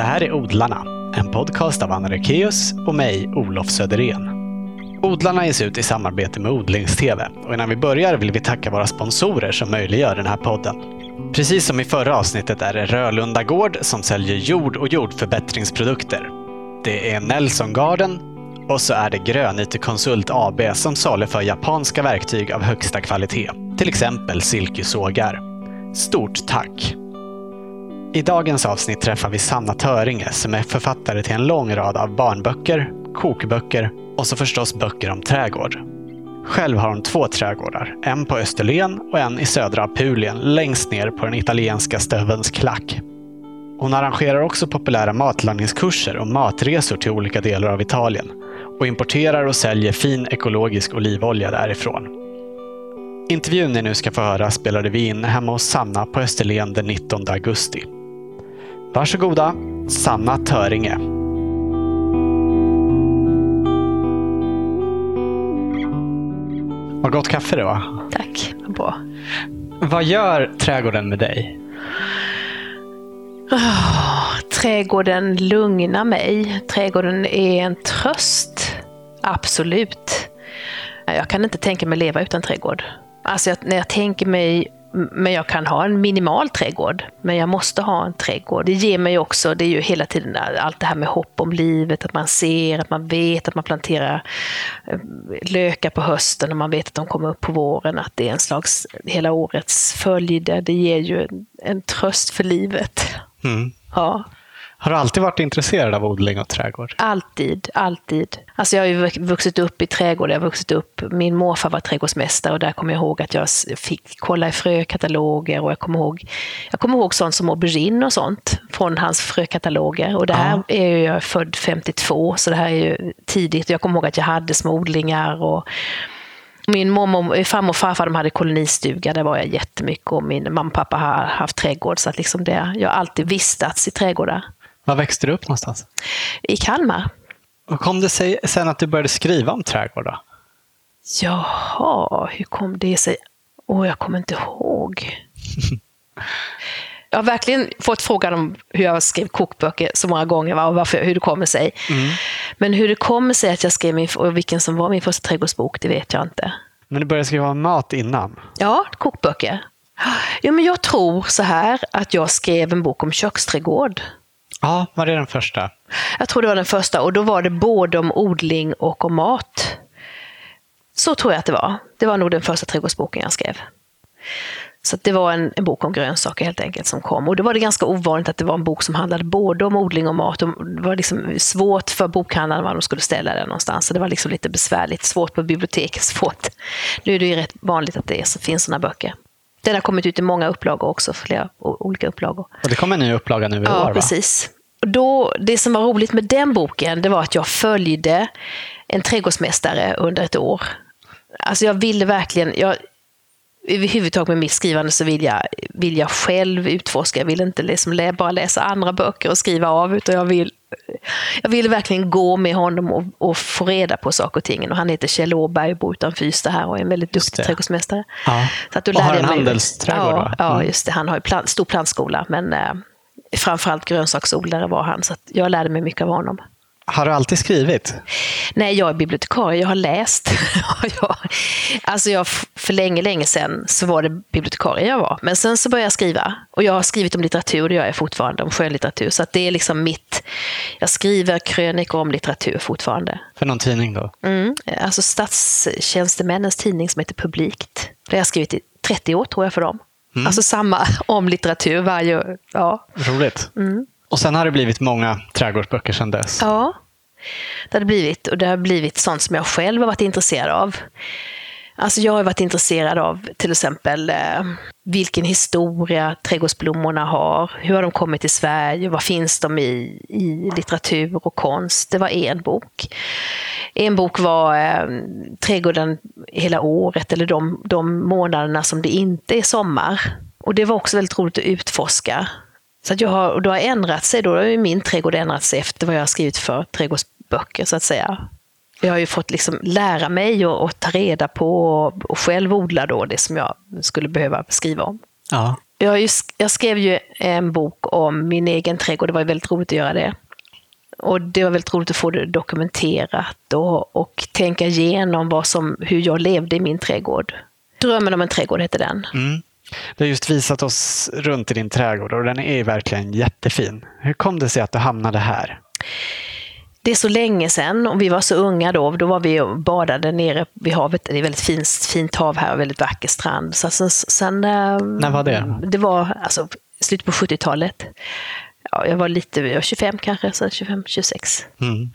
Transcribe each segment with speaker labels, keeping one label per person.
Speaker 1: Det här är Odlarna, en podcast av Anna Rekeus och mig, Olof Söderén. Odlarna ges ut i samarbete med Odlingstv och innan vi börjar vill vi tacka våra sponsorer som möjliggör den här podden. Precis som i förra avsnittet är det Rölunda Gård som säljer jord och jordförbättringsprodukter. Det är Nelson Garden och så är det Grönyte Konsult AB som saluför japanska verktyg av högsta kvalitet, till exempel silkesågar. Stort tack! I dagens avsnitt träffar vi Sanna Töringe som är författare till en lång rad av barnböcker, kokböcker och så förstås böcker om trädgård. Själv har hon två trädgårdar, en på Österlen och en i södra Apulien längst ner på den italienska stövens klack. Hon arrangerar också populära matlagningskurser och matresor till olika delar av Italien och importerar och säljer fin ekologisk olivolja därifrån. Intervjun ni nu ska få höra spelade vi in hemma hos Sanna på Österlen den 19 augusti. Varsågoda, Sanna Töringe. Vad gott kaffe det var.
Speaker 2: Tack, vad bra.
Speaker 1: Vad gör trädgården med dig?
Speaker 2: Oh, trädgården lugnar mig. Trädgården är en tröst. Absolut. Jag kan inte tänka mig leva utan trädgård. Alltså jag, när jag tänker mig men jag kan ha en minimal trädgård, men jag måste ha en trädgård. Det ger mig också, det är ju hela tiden allt det här med hopp om livet, att man ser, att man vet att man planterar eh, lökar på hösten och man vet att de kommer upp på våren, att det är en slags hela årets följd. Det ger ju en, en tröst för livet. Mm. Ja.
Speaker 1: Har du alltid varit intresserad av odling och trädgård?
Speaker 2: Alltid, alltid. Alltså jag har ju vuxit upp i trädgård, jag har vuxit upp, min morfar var trädgårdsmästare och där kommer jag ihåg att jag fick kolla i frökataloger och jag kommer ihåg, jag kommer ihåg sånt som aubergine och sånt från hans frökataloger. Och det här ja. är ju, jag är född 52, så det här är ju tidigt. Jag kommer ihåg att jag hade små odlingar och min mormor, farmor och farfar de hade kolonistuga, där var jag jättemycket och min mamma och pappa har haft trädgård. Så att liksom det, jag har alltid vistats i trädgårdar.
Speaker 1: Var växte du upp någonstans?
Speaker 2: I Kalmar.
Speaker 1: Och kom det sig sen att du började skriva om trädgård? Då?
Speaker 2: Jaha, hur kom det sig? Åh, oh, jag kommer inte ihåg. jag har verkligen fått frågan om hur jag skrev kokböcker så många gånger och varför, hur det kommer sig. Mm. Men hur det kommer sig att jag skrev min, och vilken som var min första trädgårdsbok, det vet jag inte.
Speaker 1: Men du började skriva om mat innan?
Speaker 2: Ja, kokböcker. Ja, men jag tror så här att jag skrev en bok om köksträdgård.
Speaker 1: Ja, var det den första?
Speaker 2: Jag tror det var den första och då var det både om odling och om mat. Så tror jag att det var. Det var nog den första trädgårdsboken jag skrev. Så det var en, en, bok om grönsaker helt enkelt som kom. Och då var det ganska ovanligt att det var en bok som handlade både om odling och mat. Och det var liksom svårt för bokhandlarna var de skulle ställa den någonstans. Så det var liksom lite besvärligt. Svårt på biblioteket, svårt. Nu är det ju rätt vanligt att det är, så finns sådana böcker. Den har kommit ut i många upplagor också, flera olika upplagor.
Speaker 1: Och det kommer en ny upplaga nu i
Speaker 2: ja,
Speaker 1: år?
Speaker 2: Ja, precis. Och då, det som var roligt med den boken, det var att jag följde en trädgårdsmästare under ett år. Alltså jag ville verkligen, jag, överhuvudtaget med mitt skrivande så vill jag, vill jag själv utforska. Jag vill inte liksom bara läsa andra böcker och skriva av, utan jag vill, jag vill verkligen gå med honom och, och få reda på saker och ting. Och han heter Kjell Åberg bor utanför Ystad här och är en väldigt duktig trädgårdsmästare.
Speaker 1: Ja. Så att då och har en handelsträdgård?
Speaker 2: Ja, ja, mm. just det. Han har ju plant, stor plantskola, men eh, framförallt grönsaksodlare var han. Så jag lärde mig mycket av honom.
Speaker 1: Har du alltid skrivit?
Speaker 2: Nej, jag är bibliotekarie. Jag har läst. jag, alltså jag, för länge, länge sedan så var det bibliotekarie jag var. Men sen så började jag skriva. Och jag har skrivit om litteratur, det gör jag fortfarande, om skönlitteratur. Så det är liksom mitt... Jag skriver krönikor om litteratur fortfarande.
Speaker 1: För någon tidning då?
Speaker 2: Mm, alltså statstjänstemännens tidning som heter Publikt. Det har jag skrivit i 30 år tror jag för dem. Mm. Alltså samma om litteratur varje... Ja.
Speaker 1: Roligt. Mm. Och sen har det blivit många trädgårdsböcker sedan dess.
Speaker 2: Ja, det har det blivit. Och det har blivit sånt som jag själv har varit intresserad av. Alltså jag har varit intresserad av till exempel eh, vilken historia trädgårdsblommorna har. Hur har de kommit till Sverige? Vad finns de i, i litteratur och konst? Det var en bok. En bok var eh, Trädgården hela året, eller de, de månaderna som det inte är sommar. Och det var också väldigt roligt att utforska. Så att jag har, och då har ändrat sig, då har min trädgård ändrat sig efter vad jag har skrivit för trädgårdsböcker så att säga. Jag har ju fått liksom lära mig och, och ta reda på och, och själv odla då det som jag skulle behöva skriva om.
Speaker 1: Ja.
Speaker 2: Jag, just, jag skrev ju en bok om min egen trädgård. Det var väldigt roligt att göra det. Och det var väldigt roligt att få det dokumenterat och, och tänka igenom vad som, hur jag levde i min trädgård. Drömmen om en trädgård heter den.
Speaker 1: Mm. Du har just visat oss runt i din trädgård och den är verkligen jättefin. Hur kom det sig att du hamnade här?
Speaker 2: Det är så länge sedan och vi var så unga då. Då var vi och badade nere vid havet. Det är väldigt fint, fint hav här och väldigt vacker strand. Så sen, sen,
Speaker 1: När var det?
Speaker 2: Det var alltså, slutet på 70-talet. Ja, jag var lite, jag var 25 kanske, så 25, 26. Mm.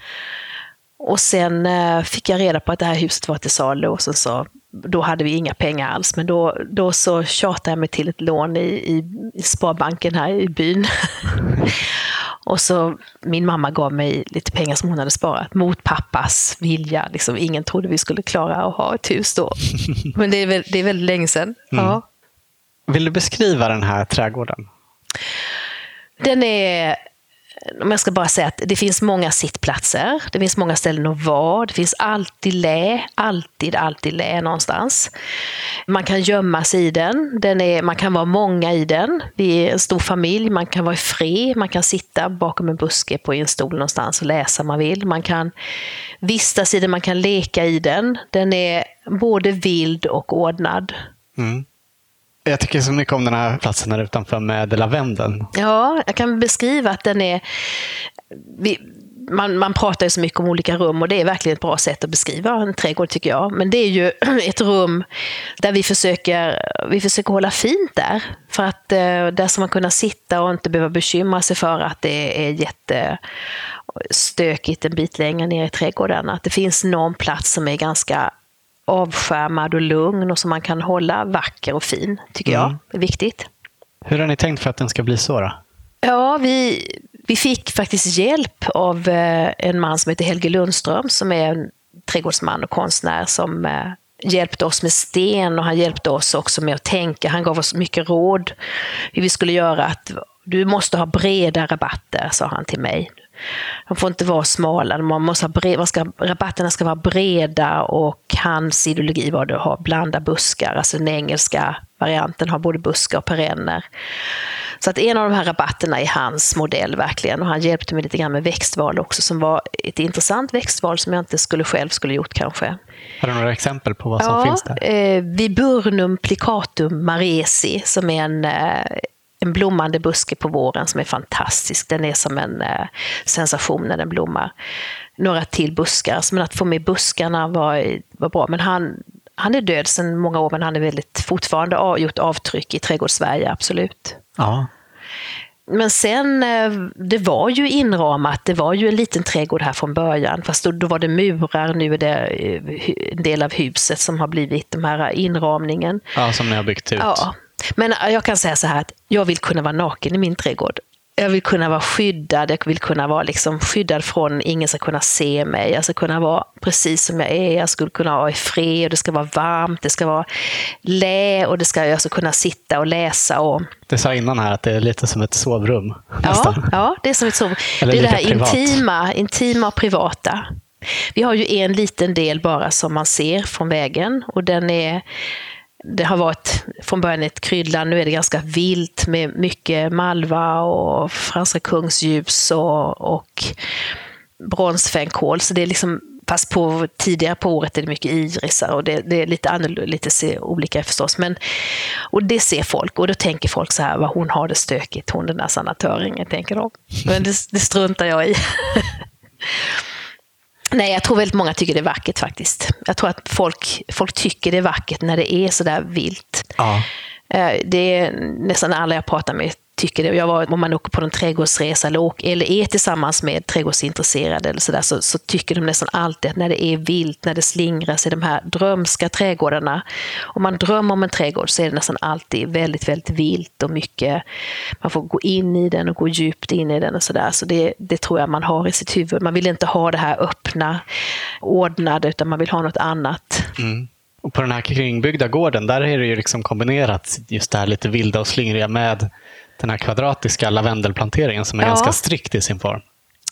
Speaker 2: Och sen äh, fick jag reda på att det här huset var till salu och sen så då hade vi inga pengar alls, men då, då så tjatade jag mig till ett lån i, i, i Sparbanken här i byn. och så min mamma gav mig lite pengar som hon hade sparat mot pappas vilja. Liksom, ingen trodde vi skulle klara att ha ett hus då. men det är, väl, det är väldigt länge sedan. Mm. Ja.
Speaker 1: Vill du beskriva den här trädgården?
Speaker 2: Den är om jag ska bara säga att det finns många sittplatser, det finns många ställen att vara, det finns alltid lä, alltid, alltid lä någonstans. Man kan gömma sig i den, den är, man kan vara många i den, vi är en stor familj, man kan vara i fred, man kan sitta bakom en buske på en stol någonstans och läsa om man vill. Man kan vistas i den, man kan leka i den. Den är både vild och ordnad. Mm.
Speaker 1: Jag tycker så mycket om den här platsen här utanför med lavendeln.
Speaker 2: Ja, jag kan beskriva att den är... Vi, man, man pratar ju så mycket om olika rum och det är verkligen ett bra sätt att beskriva en trädgård tycker jag. Men det är ju ett rum där vi försöker, vi försöker hålla fint där. För att eh, där ska man kunna sitta och inte behöva bekymra sig för att det är jättestökigt en bit längre ner i trädgården. Att det finns någon plats som är ganska avskärmad och lugn och som man kan hålla vacker och fin, tycker mm. jag är viktigt.
Speaker 1: Hur har ni tänkt för att den ska bli så? Då?
Speaker 2: Ja, vi, vi fick faktiskt hjälp av eh, en man som heter Helge Lundström som är en trädgårdsman och konstnär som eh, hjälpte oss med sten och han hjälpte oss också med att tänka. Han gav oss mycket råd hur vi skulle göra. Att du måste ha breda rabatter, sa han till mig. De får inte vara smala, man måste ha bred, ska, rabatterna ska vara breda och hans ideologi var att ha blanda buskar, alltså den engelska varianten har både buskar och perenner. Så att en av de här rabatterna är hans modell verkligen och han hjälpte mig lite grann med växtval också som var ett intressant växtval som jag inte skulle själv skulle gjort kanske.
Speaker 1: Har du några exempel på vad som
Speaker 2: ja,
Speaker 1: finns där?
Speaker 2: Eh, Viburnum plicatum maresi som är en eh, en blommande buske på våren som är fantastisk. Den är som en eh, sensation när den blommar. Några till buskar, men att få med buskarna var, var bra. Men han, han är död sedan många år, men han är väldigt fortfarande gjort avtryck i trädgårdssverige, absolut. Ja. Men sen, eh, det var ju inramat, det var ju en liten trädgård här från början, fast då, då var det murar, nu är det eh, en del av huset som har blivit den här inramningen.
Speaker 1: Ja, som ni har byggt ut.
Speaker 2: Ja, men jag kan säga så här att jag vill kunna vara naken i min trädgård. Jag vill kunna vara skyddad, jag vill kunna vara liksom skyddad från ingen ska kunna se mig. Jag ska kunna vara precis som jag är, jag skulle kunna vara i fred, det ska vara varmt, det ska vara lä och det ska, jag ska kunna sitta och läsa. Och...
Speaker 1: Du sa innan här att det är lite som ett sovrum.
Speaker 2: Ja, ja det är som ett sovrum. Eller det är det här intima, intima och privata. Vi har ju en liten del bara som man ser från vägen och den är det har varit från början ett kryddland, nu är det ganska vilt med mycket malva och franska kungsljus och, och bronsfänkål. Så det är liksom, fast på, tidigare på året är det mycket irisar och det, det är lite annorlunda, lite olika förstås. Men, och det ser folk och då tänker folk så här, vad hon har det stökigt, hon den där sanatöringen, tänker de. Men det, det struntar jag i. Nej, jag tror väldigt många tycker det är vackert faktiskt. Jag tror att folk, folk tycker det är vackert när det är sådär vilt. Ja. Eh, det är nästan alla jag pratar med tycker det. Jag var, om man åker på en trädgårdsresa eller, åker, eller är tillsammans med trädgårdsintresserade eller så, där, så, så, tycker de nästan alltid att när det är vilt, när det slingras i de här drömska trädgårdarna. Om man drömmer om en trädgård så är det nästan alltid väldigt, väldigt vilt och mycket, man får gå in i den och gå djupt in i den och sådär. Så det, det tror jag man har i sitt huvud. Man vill inte ha det här öppna, ordnade, utan man vill ha något annat. Mm.
Speaker 1: Och på den här kringbyggda gården, där är det ju liksom kombinerat just det här lite vilda och slingriga med den här kvadratiska lavendelplanteringen som är ja. ganska strikt i sin form.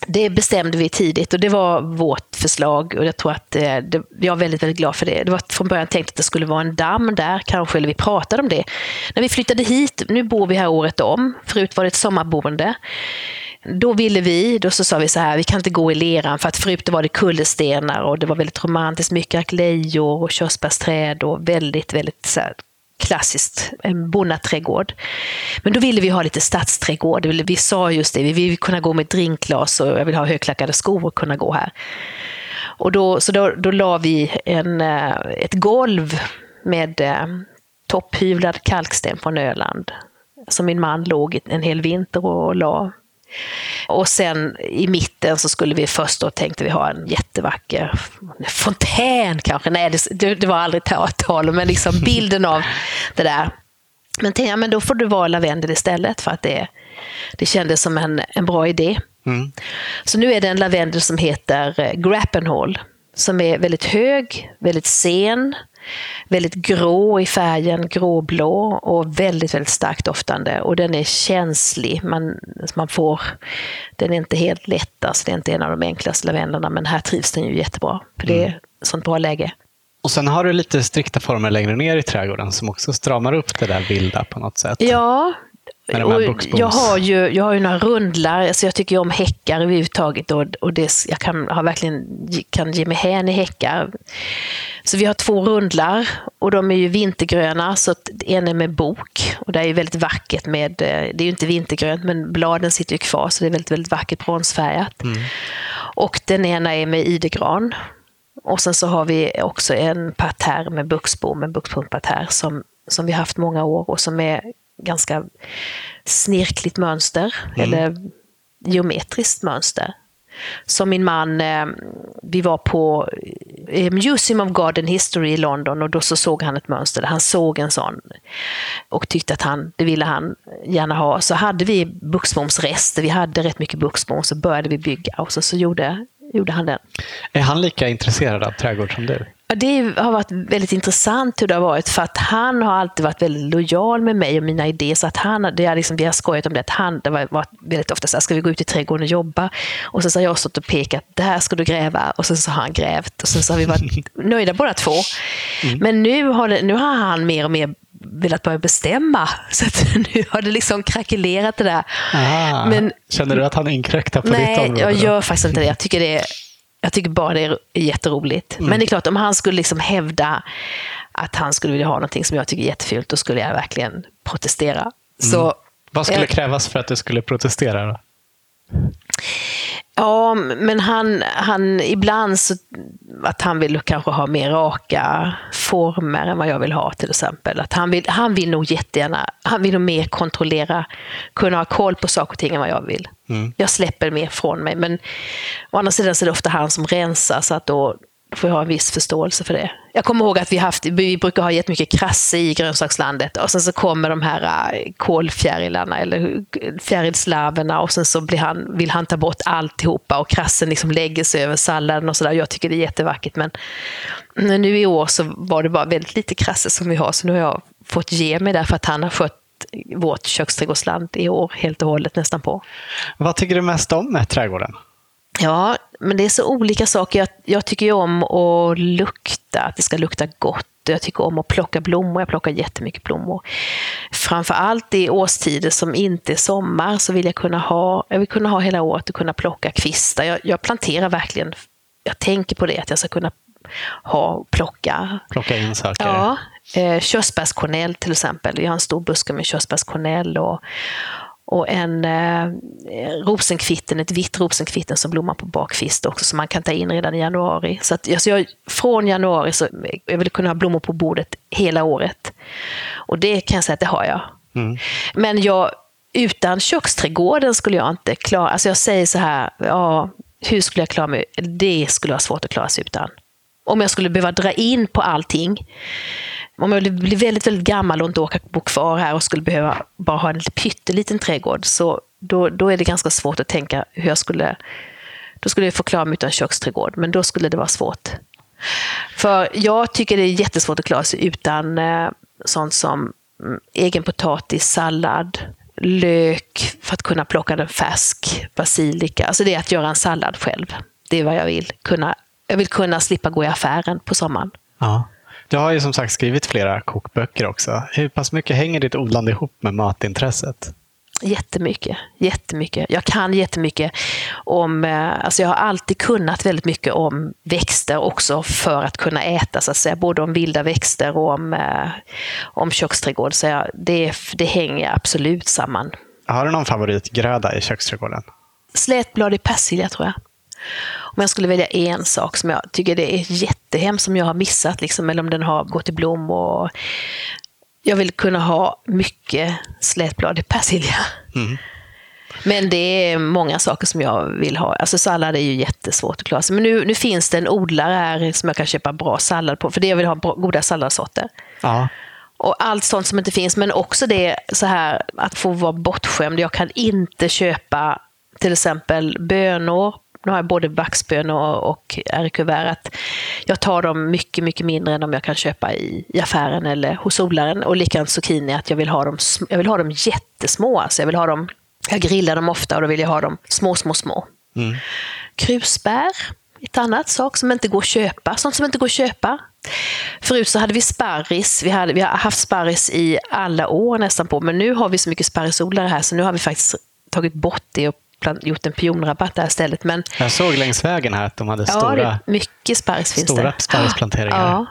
Speaker 2: det bestämde vi tidigt och det var vårt förslag och jag tror att eh, det, jag är väldigt, väldigt glad för det. Det var från början tänkt att det skulle vara en damm där kanske, eller vi pratade om det. När vi flyttade hit, nu bor vi här året om, förut var det ett sommarboende. Då ville vi, då så sa vi så här, vi kan inte gå i leran för att förut var det kullerstenar och det var väldigt romantiskt, mycket aklejor och körsbärsträd och väldigt, väldigt så här, klassiskt, en bonnaträdgård. Men då ville vi ha lite stadsträdgård. Vi sa just det, vi vill kunna gå med drinkglas och jag vill ha högklackade skor och kunna gå här. Och då, så då, då la vi en, eh, ett golv med eh, topphyvlad kalksten från Öland. Som min man låg en hel vinter och la och sen i mitten så skulle vi först då tänkte vi ha en jättevacker fontän kanske. Nej, det, det var aldrig tal men liksom bilden av det där. Men tänkte jag, men då får det vara lavendel istället för att det, det kändes som en, en bra idé. Mm. Så nu är det en lavendel som heter eh, Grappenhall som är väldigt hög, väldigt sen, väldigt grå i färgen, gråblå och väldigt, väldigt starkt doftande. Och den är känslig. Man, man får, den är inte helt lätt, alltså det är inte en av de enklaste lavendlarna, men här trivs den ju jättebra. För det är mm. sånt bra läge.
Speaker 1: Och sen har du lite strikta former längre ner i trädgården som också stramar upp det där vilda på något sätt.
Speaker 2: Ja, jag, har ju, jag har ju några rundlar, alltså jag tycker om häckar överhuvudtaget och, och det, jag kan, har verkligen, kan ge mig hän i häckar. Så vi har två rundlar och de är ju vintergröna, så en är med bok och det är ju väldigt vackert med, eh, det är ju inte vintergrönt men bladen sitter ju kvar så det är väldigt, väldigt vackert bronsfärgat. Mm. Och den ena är med idegran. Och sen så har vi också en parterre med buxbom, en buxbomparterre som, som vi haft många år och som är ganska snirkligt mönster, mm. eller geometriskt mönster. Som min man, eh, vi var på eh, Museum of Garden History i London och då så såg han ett mönster, han såg en sån och tyckte att han, det ville han gärna ha. Så hade vi buxbomsrester, vi hade rätt mycket buxbom, så började vi bygga och så, så gjorde, gjorde han den.
Speaker 1: Är han lika intresserad av trädgård som du?
Speaker 2: Det har varit väldigt intressant hur det har varit för att han har alltid varit väldigt lojal med mig och mina idéer. Så att han, det är liksom, vi har skojat om det, att han, det har varit väldigt ofta så här, ska vi gå ut i trädgården och jobba? Och sen så har jag stått och pekat, det här ska du gräva. Och sen så har han grävt och sen så har vi varit nöjda båda två. Mm. Men nu har, det, nu har han mer och mer velat börja bestämma. Så att nu har det liksom krackelerat det där.
Speaker 1: Aha. Men, Känner du att han inkräktar på
Speaker 2: nej,
Speaker 1: ditt område?
Speaker 2: Nej, jag gör faktiskt inte det. Jag tycker det är jag tycker bara det är jätteroligt. Mm. Men det är klart, om han skulle liksom hävda att han skulle vilja ha någonting som jag tycker är jättefult, då skulle jag verkligen protestera. Mm. Så,
Speaker 1: Vad skulle krävas för att du skulle protestera? Då?
Speaker 2: Ja, men han, han ibland så, att han vill kanske ha mer raka former än vad jag vill ha till exempel. Att han, vill, han vill nog jättegärna, han vill nog mer kontrollera, kunna ha koll på saker och ting än vad jag vill. Mm. Jag släpper mer från mig, men å andra sidan så är det ofta han som rensar så att då, får jag ha en viss förståelse för det. Jag kommer ihåg att vi, haft, vi brukar ha jättemycket krasse i grönsakslandet och sen så kommer de här äh, kolfjärilarna eller fjärilslarverna och sen så blir han, vill han ta bort alltihopa och krassen liksom lägger sig över salladen och sådär. Jag tycker det är jättevackert men nu i år så var det bara väldigt lite krasse som vi har så nu har jag fått ge mig därför att han har skött vårt köksträdgårdsland i år helt och hållet nästan på.
Speaker 1: Vad tycker du mest om med trädgården?
Speaker 2: Ja, men det är så olika saker. Jag, jag tycker ju om att lukta, att det ska lukta gott. Jag tycker om att plocka blommor. Jag plockar jättemycket blommor. Framför allt i årstider som inte är sommar så vill jag kunna ha, jag vill kunna ha hela året och kunna plocka kvistar. Jag, jag planterar verkligen, jag tänker på det, att jag ska kunna ha, plocka.
Speaker 1: Plocka in saker?
Speaker 2: Ja. Eh, körsbärskornell till exempel. Jag har en stor buske med körsbärskornell och, och en eh, rosenkvitten, ett vitt rosenkvitten som blommar på bakfist också som man kan ta in redan i januari. Så att, alltså jag, från januari så jag vill kunna ha blommor på bordet hela året. Och det kan jag säga att det har jag. Mm. Men jag, utan köksträdgården skulle jag inte klara, alltså jag säger så här, ja, hur skulle jag klara mig? Det skulle vara svårt att klara sig utan. Om jag skulle behöva dra in på allting om jag blir väldigt, väldigt gammal och inte orkar bo kvar här och skulle behöva bara ha en pytteliten trädgård, så då, då är det ganska svårt att tänka hur jag skulle... Då skulle jag få klara mig utan köksträdgård, men då skulle det vara svårt. För jag tycker det är jättesvårt att klara sig utan eh, sånt som mm, egen potatis, sallad, lök för att kunna plocka den färsk, basilika. Alltså det är att göra en sallad själv. Det är vad jag vill. Kunna, jag vill kunna slippa gå i affären på sommaren.
Speaker 1: Ja. Du har ju som sagt skrivit flera kokböcker också. Hur pass mycket hänger ditt odlande ihop med matintresset?
Speaker 2: Jättemycket, jättemycket. Jag kan jättemycket om, eh, alltså jag har alltid kunnat väldigt mycket om växter också för att kunna äta, så att säga. Både om vilda växter och om, eh, om köksträdgård. Så jag, det, det hänger absolut samman.
Speaker 1: Har du någon favoritgröda i köksträdgården?
Speaker 2: Slätbladig persilja tror jag. Om jag skulle välja en sak som jag tycker det är jättehemskt som jag har missat, liksom, eller om den har gått i blom och jag vill kunna ha mycket slätbladig persilja. Mm. Men det är många saker som jag vill ha. Alltså sallad är ju jättesvårt att klara sig. Men nu, nu finns det en odlare här som jag kan köpa bra sallad på, för det jag vill ha bra, goda salladssorter. Ja. Och allt sånt som inte finns, men också det så här att få vara bortskämd. Jag kan inte köpa till exempel bönor nu har jag både vaxbönor och att Jag tar dem mycket, mycket mindre än de jag kan köpa i, i affären eller hos odlaren. Och likadant zucchini, att jag vill ha dem, jag vill ha dem jättesmå. Alltså jag, vill ha dem, jag grillar dem ofta och då vill jag ha dem små, små, små. Mm. Krusbär, ett annat sak som inte går att köpa. Sånt som inte går att köpa. Förut så hade vi sparris. Vi, hade, vi har haft sparris i alla år nästan på, men nu har vi så mycket sparrisodlare här så nu har vi faktiskt tagit bort det och gjort en pionrabatt där istället. Men,
Speaker 1: jag såg längs vägen här att de hade
Speaker 2: ja,
Speaker 1: stora,
Speaker 2: mycket sparris finns
Speaker 1: stora sparrisplanteringar. Ja.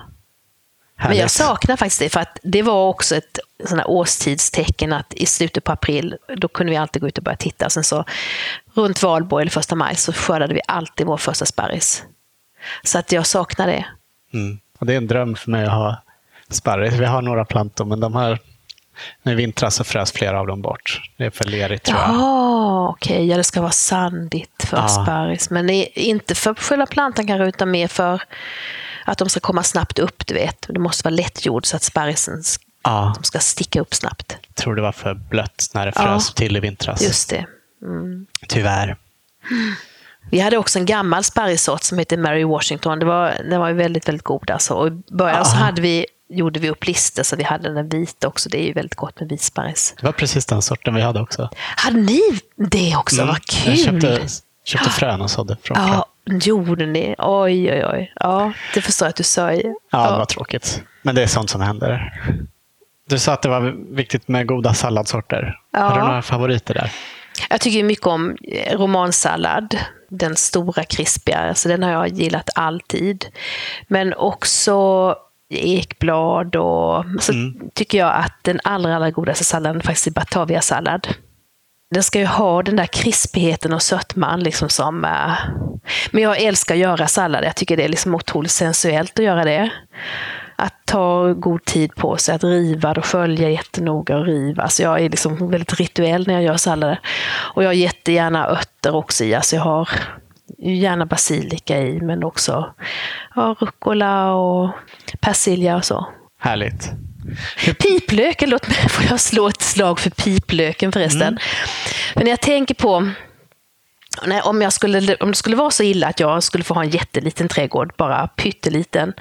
Speaker 2: Men jag saknar faktiskt det, för att det var också ett årstidstecken att i slutet på april, då kunde vi alltid gå ut och börja titta. Sen så runt valborg eller första maj så skördade vi alltid vår första sparris. Så att jag saknar det.
Speaker 1: Mm. Och det är en dröm för mig att ha sparris. Vi har några plantor, men de har nu i vintras så frös flera av dem bort. Det är för lerigt tror jag.
Speaker 2: Jaha, okej. Okay. Ja, det ska vara sandigt för ja. sparris. Men inte för själva plantan kanske, utan mer för att de ska komma snabbt upp. Du vet. Det måste vara lättjord så att sparrisen ja. de ska sticka upp snabbt.
Speaker 1: Jag tror det var för blött när det frös ja. till i vintras.
Speaker 2: Just det. Mm.
Speaker 1: Tyvärr.
Speaker 2: Vi hade också en gammal sparrissort som hette Mary Washington. Det var, den var väldigt, väldigt god. Alltså. Och I början så hade vi gjorde vi upp listor så vi hade den vita också. Det är ju väldigt gott med vitsparris.
Speaker 1: Det var precis den sorten vi hade också.
Speaker 2: Hade ni det också? Mm. Vad kul!
Speaker 1: Jag köpte, köpte frön och sådde från
Speaker 2: Ja, gjorde ni? Oj, oj, oj. Ja, det förstår jag att du sa. Ja,
Speaker 1: ja, det var tråkigt. Men det är sånt som händer. Du sa att det var viktigt med goda salladssorter. Ja. Har du några favoriter där?
Speaker 2: Jag tycker mycket om eh, romansallad. Den stora krispiga. Alltså den har jag gillat alltid. Men också ekblad och så mm. tycker jag att den allra, allra godaste salladen faktiskt är Batavia-sallad. Den ska ju ha den där krispigheten och sötman liksom som... Uh... Men jag älskar att göra sallad. Jag tycker det är liksom otroligt sensuellt att göra det. Att ta god tid på sig att riva och skölja jättenoga och riva. Alltså jag är liksom väldigt rituell när jag gör sallader. Och jag har jättegärna örter också i. Alltså jag har gärna basilika i, men också ja, rucola och persilja och så.
Speaker 1: Härligt.
Speaker 2: Piplöken, låt mig, får jag slå ett slag för piplöken förresten. Mm. Men jag tänker på, nej, om, jag skulle, om det skulle vara så illa att jag skulle få ha en jätteliten trädgård, bara pytteliten,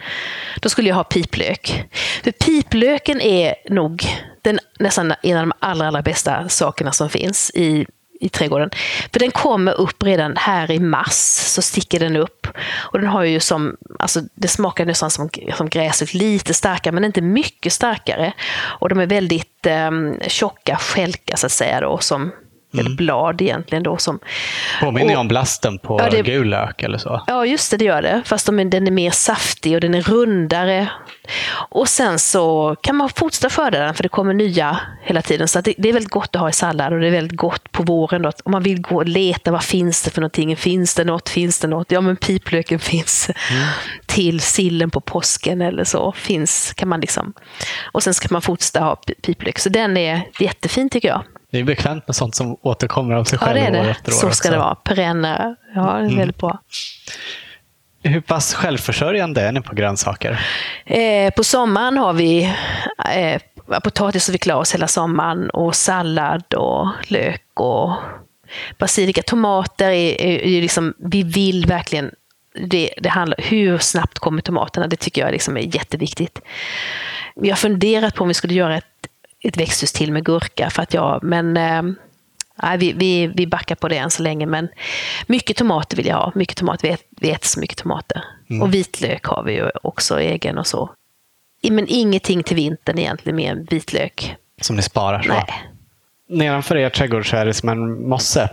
Speaker 2: då skulle jag ha piplök. För piplöken är nog den, nästan en av de allra, allra bästa sakerna som finns i i trädgården. För den kommer upp redan här i mars, så sticker den upp. Och den har ju som, alltså det smakar nästan som, som gräset, lite starkare men inte mycket starkare. Och de är väldigt eh, tjocka skälkar så att säga då, som eller mm. blad egentligen. Då, som,
Speaker 1: Påminner och, om blasten på ja, det, gul lök eller så.
Speaker 2: Ja, just det, det gör det. Fast de, den är mer saftig och den är rundare. Och sen så kan man fortsätta skörda den för det kommer nya hela tiden. Så det, det, är väldigt gott att ha i sallad och det är väldigt gott på våren. Då, om man vill gå och leta, vad finns det för någonting? Finns det något? Finns det något? Ja, men piplöken finns mm. till sillen på påsken eller så. Finns, kan man liksom. Och sen ska man fortsätta ha piplök. Så den är jättefin tycker jag.
Speaker 1: Det är bekvämt med sånt som återkommer av sig själv
Speaker 2: ja, det är
Speaker 1: det. år efter år.
Speaker 2: Så ska också. det vara. Perenner. Ja, det är väldigt bra.
Speaker 1: Hur pass självförsörjande är ni på grönsaker?
Speaker 2: Eh, på sommaren har vi eh, potatis som vi klarar oss hela sommaren och sallad och lök och basilika. Tomater är, är, är liksom, vi vill verkligen det, det handlar hur snabbt kommer tomaterna? Det tycker jag liksom är jätteviktigt. Vi har funderat på om vi skulle göra ett ett växthus till med gurka. För att jag, men eh, nej, vi, vi, vi backar på det än så länge. Men mycket tomater vill jag ha. Mycket tomater. Vi, äter, vi äter så mycket tomater.
Speaker 1: Mm.
Speaker 2: Och vitlök har vi ju också egen och så. Men ingenting till vintern egentligen mer än vitlök.
Speaker 1: Som ni sparar? Så.
Speaker 2: Nej.
Speaker 1: Nedanför er trädgård så är det som en mosse.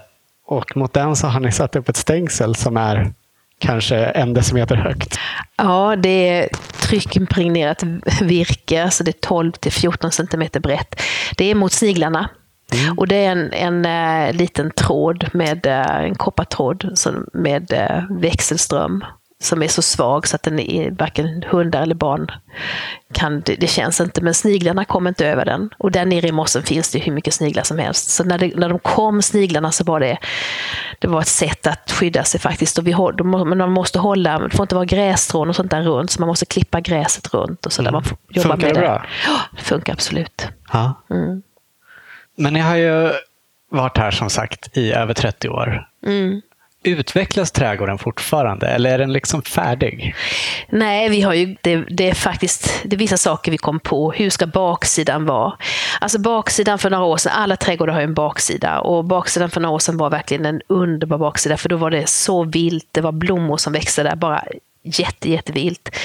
Speaker 1: Och mot den så har ni satt upp ett stängsel som är kanske en decimeter högt.
Speaker 2: Ja, det är tryckimpregnerat virke, alltså det är 12 till 14 centimeter brett. Det är mot sniglarna.
Speaker 1: Mm.
Speaker 2: Och det är en, en uh, liten tråd med uh, en koppartråd med uh, växelström som är så svag så att den är, varken hundar eller barn kan, det, det känns inte, men sniglarna kommer inte över den. Och där nere i mossen finns det hur mycket sniglar som helst. Så när, det, när de kom, sniglarna, så var det, det var ett sätt att skydda sig faktiskt. Och vi, men man måste hålla, det får inte vara grässtrån och sånt där runt, så man måste klippa gräset runt. Och så där man får jobba
Speaker 1: Funkar
Speaker 2: med
Speaker 1: det
Speaker 2: det.
Speaker 1: bra?
Speaker 2: Ja, det funkar absolut.
Speaker 1: Ja.
Speaker 2: Mm.
Speaker 1: Men ni har ju varit här som sagt i över 30 år.
Speaker 2: Mm.
Speaker 1: Utvecklas trädgården fortfarande eller är den liksom färdig?
Speaker 2: Nej, vi har ju, det, det är faktiskt det är vissa saker vi kom på. Hur ska baksidan vara? Alltså baksidan för några år sedan, alla trädgårdar har ju en baksida och baksidan för några år sedan var verkligen en underbar baksida för då var det så vilt, det var blommor som växte där, bara jätte, jättevilt.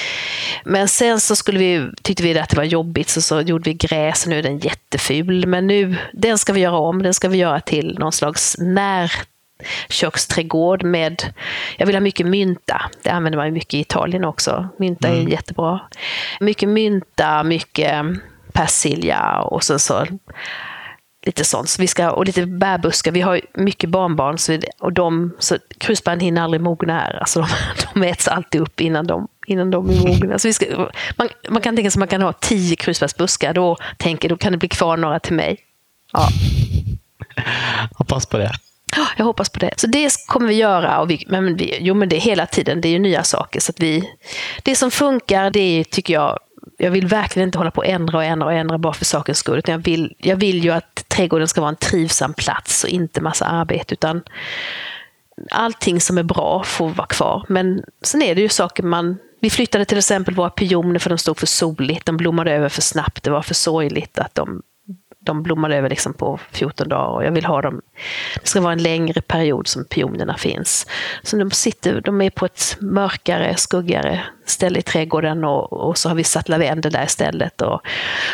Speaker 2: Men sen så skulle vi, tyckte vi att det var jobbigt så, så gjorde vi gräs, nu är den jätteful. Men nu, den ska vi göra om, den ska vi göra till någon slags när köksträdgård med, jag vill ha mycket mynta. Det använder man mycket i Italien också. Mynta är jättebra. Mycket mynta, mycket persilja och sen så lite sånt. Så vi ska, och lite bärbuskar. Vi har mycket barnbarn så, vi- och de, så krusbären hinner aldrig mogna här. Alltså de, de äts alltid upp innan de, innan de är mogna. Så vi ska, man, man kan tänka sig att man kan ha tio krusbärsbuskar. Då, tänker, då kan det bli kvar några till mig. Ja.
Speaker 1: Hoppas på det.
Speaker 2: Ah, jag hoppas på det. Så det kommer vi göra. Och vi, men vi, jo, men det är hela tiden. Det är ju nya saker. Så att vi, det som funkar, det är, tycker jag, jag vill verkligen inte hålla på och ändra och ändra och ändra bara för sakens skull. Utan jag vill, jag vill ju att trädgården ska vara en trivsam plats och inte massa arbete. Utan allting som är bra får vara kvar. Men sen är det ju saker man... Vi flyttade till exempel våra pioner för de stod för soligt. De blommade över för snabbt. Det var för sorgligt att de, de blommar över liksom på 14 dagar. Och jag vill ha dem... Det ska vara en längre period som pionerna finns. Så de, sitter, de är på ett mörkare, skuggigare ställe i trädgården och, och så har vi satt lavendel där istället. Och,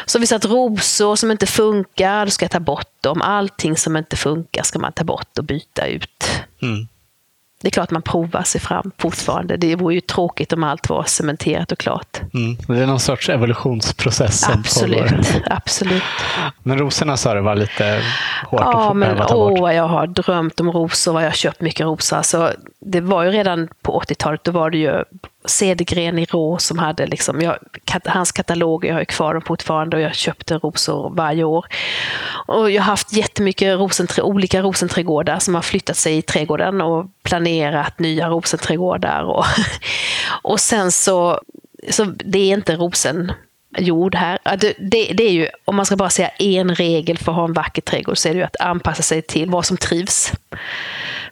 Speaker 2: så har vi satt rosor som inte funkar, då ska jag ta bort dem. Allting som inte funkar ska man ta bort och byta ut.
Speaker 1: Mm.
Speaker 2: Det är klart man provar sig fram fortfarande. Det vore ju tråkigt om allt var cementerat och klart.
Speaker 1: Mm. Det är någon sorts evolutionsprocess som pågår.
Speaker 2: Absolut, absolut.
Speaker 1: Men rosorna sa du var lite hårt
Speaker 2: Ja,
Speaker 1: att få
Speaker 2: men
Speaker 1: ta
Speaker 2: åh,
Speaker 1: bort.
Speaker 2: vad jag har drömt om rosor, vad jag har köpt mycket rosor. Alltså, det var ju redan på 80-talet, då var det ju Cedergren i Rå som hade liksom, jag, kat, hans katalog, jag har ju kvar dem fortfarande och jag köpte rosor varje år. Och jag har haft jättemycket rosenträ, olika rosenträdgårdar som har flyttat sig i trädgården och planerat nya rosenträdgårdar. Och, och sen så, så det är inte rosen jord här. Det, det, det är ju, om man ska bara säga en regel för att ha en vacker trädgård så är det ju att anpassa sig till vad som trivs.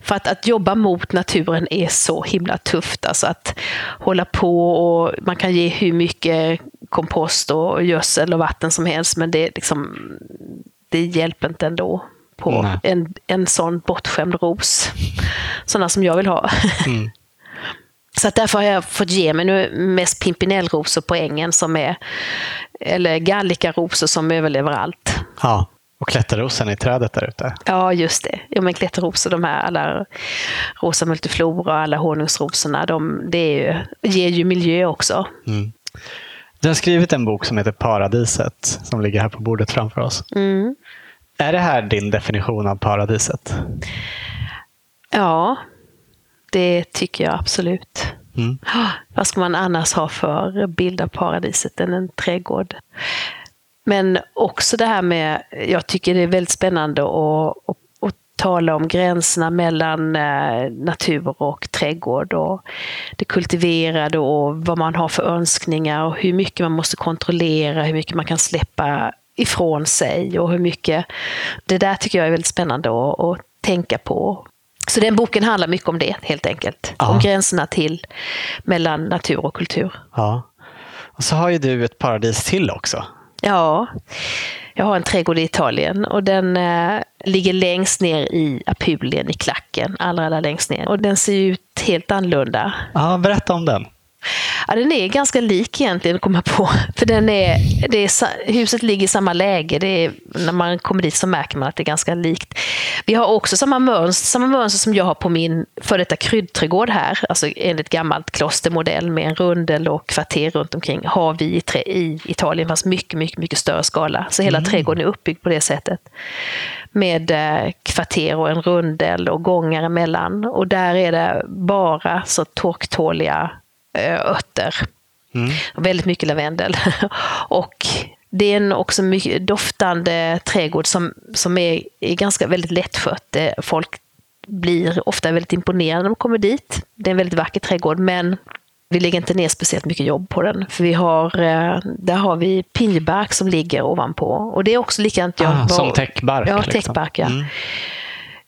Speaker 2: För att, att jobba mot naturen är så himla tufft. Alltså att hålla på och man kan ge hur mycket kompost och gödsel och vatten som helst men det, liksom, det hjälper inte ändå på
Speaker 1: Nej.
Speaker 2: en, en sån bortskämd ros. Sådana som jag vill ha.
Speaker 1: Mm.
Speaker 2: Så att därför har jag fått ge mig nu mest pimpinellrosor på ängen som är, eller gallikarosor som överlever allt.
Speaker 1: Ja. Och klätterrosen i trädet där ute.
Speaker 2: Ja, just det. Ja, men klätterrosor, de här alla rosa multiflora och alla honungsrosorna, de, det är ju, ger ju miljö också.
Speaker 1: Mm. Du har skrivit en bok som heter Paradiset som ligger här på bordet framför oss.
Speaker 2: Mm.
Speaker 1: Är det här din definition av paradiset?
Speaker 2: Ja, det tycker jag absolut.
Speaker 1: Mm.
Speaker 2: Vad ska man annars ha för bild av paradiset än en trädgård? Men också det här med, jag tycker det är väldigt spännande att, att, tala om gränserna mellan eh, natur och trädgård och det kultiverade och vad man har för önskningar och hur mycket man måste kontrollera, hur mycket man kan släppa ifrån sig och hur mycket... Det där tycker jag är väldigt spännande att, att tänka på. Så den boken handlar mycket om det helt enkelt.
Speaker 1: Ja.
Speaker 2: Om gränserna till mellan natur och kultur.
Speaker 1: Ja. Och så har ju du ett paradis till också.
Speaker 2: Ja, Jag har en trädgård i Italien och den eh, ligger längst ner i Apulien, i klacken, allra, allra längst ner. Och den ser ut helt annorlunda.
Speaker 1: Ja, berätta om den.
Speaker 2: Ja, den är ganska lik egentligen att komma på. För den är, det är, huset ligger i samma läge. Det är, när man kommer dit så märker man att det är ganska likt. Vi har också samma mönster, samma mönster som jag har på min för detta kryddträdgård här. Alltså enligt gammalt klostermodell med en rundel och kvarter runt omkring. Har vi i, trä, i Italien fast mycket, mycket, mycket större skala. Så hela mm. trädgården är uppbyggd på det sättet. Med eh, kvarter och en rundel och gångar emellan. Och där är det bara så torktåliga örter. Mm. Väldigt mycket lavendel. och det är en också mycket doftande trädgård som, som är, är ganska väldigt lättskött. Eh, folk blir ofta väldigt imponerade när de kommer dit. Det är en väldigt vacker trädgård, men vi lägger inte ner speciellt mycket jobb på den. För vi har, eh, där har vi pinjebark som ligger ovanpå. Och det är också likadant.
Speaker 1: ah, som täckbark?
Speaker 2: Ja, liksom. täckbark. Ja. Mm.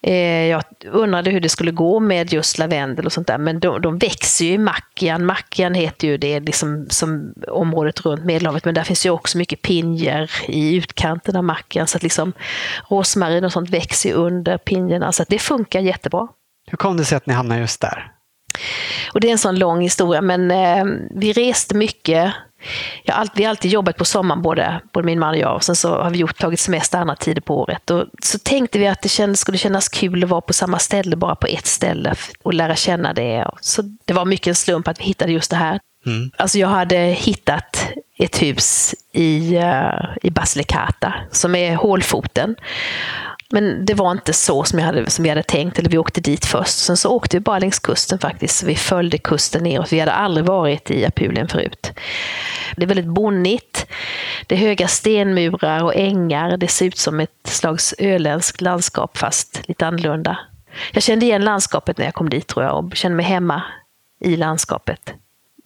Speaker 2: Eh, jag undrade hur det skulle gå med just lavendel och sånt där, men de, de växer ju i Mackian. Mackian heter ju det liksom som området runt Medelhavet, men där finns ju också mycket pinjer i utkanten av Mackian, så att liksom rosmarin och sånt växer under pinjerna, så att det funkar jättebra.
Speaker 1: Hur kom det sig att ni hamnade just där?
Speaker 2: Och det är en sån lång historia, men eh, vi reste mycket jag alltid, vi har alltid jobbat på sommaren, både, både min man och jag. Och sen så har vi gjort, tagit semester andra tider på året. Och så tänkte vi att det kändes, skulle kännas kul att vara på samma ställe, bara på ett ställe och lära känna det. Så det var mycket en slump att vi hittade just det här. Mm. Alltså jag hade hittat ett hus i, uh, i Basilicata som är hålfoten. Men det var inte så som, jag hade, som vi hade tänkt, eller vi åkte dit först. Sen så åkte vi bara längs kusten faktiskt. Vi följde kusten neråt. Vi hade aldrig varit i Apulien förut. Det är väldigt bonnigt. Det är höga stenmurar och ängar. Det ser ut som ett slags öländskt landskap fast lite annorlunda. Jag kände igen landskapet när jag kom dit tror jag och kände mig hemma i landskapet.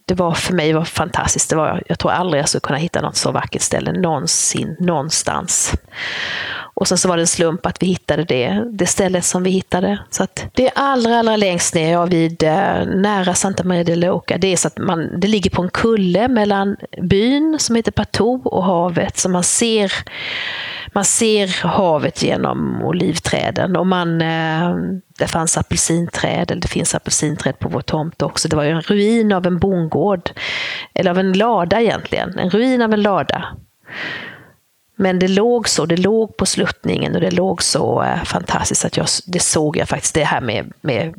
Speaker 2: Det var för mig var fantastiskt. Det var, jag tror aldrig jag skulle kunna hitta något så vackert ställe någonsin, någonstans. Och sen så var det en slump att vi hittade det, det stället som vi hittade. Så att det är allra, allra längst ner, ja, vid, eh, nära Santa Maria de Loca. Det, är så att man, det ligger på en kulle mellan byn som heter Patou och havet. Så man ser, man ser havet genom olivträden. Och man, eh, det fanns apelsinträd, eller det finns apelsinträd på vår tomt också. Det var ju en ruin av en bondgård, eller av en lada egentligen. En ruin av en lada. Men det låg så, det låg på sluttningen och det låg så eh, fantastiskt att jag, det såg jag faktiskt. Det här med, med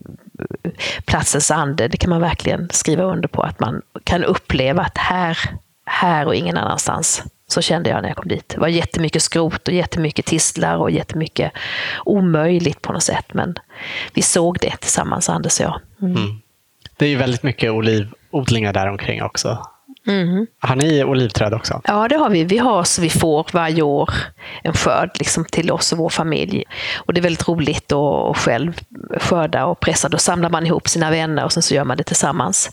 Speaker 2: eh, platsens ande, det kan man verkligen skriva under på. Att man kan uppleva att här, här och ingen annanstans. Så kände jag när jag kom dit. Det var jättemycket skrot och jättemycket tistlar och jättemycket omöjligt på något sätt. Men vi såg det tillsammans, Anders och jag. Mm. Mm.
Speaker 1: Det är ju väldigt mycket olivodlingar där omkring också. Mm. Har ni olivträd också?
Speaker 2: Ja, det har vi. Vi har så vi får varje år en skörd liksom, till oss och vår familj. Och Det är väldigt roligt att själv skörda och pressa. Då samlar man ihop sina vänner och sen så gör man det tillsammans.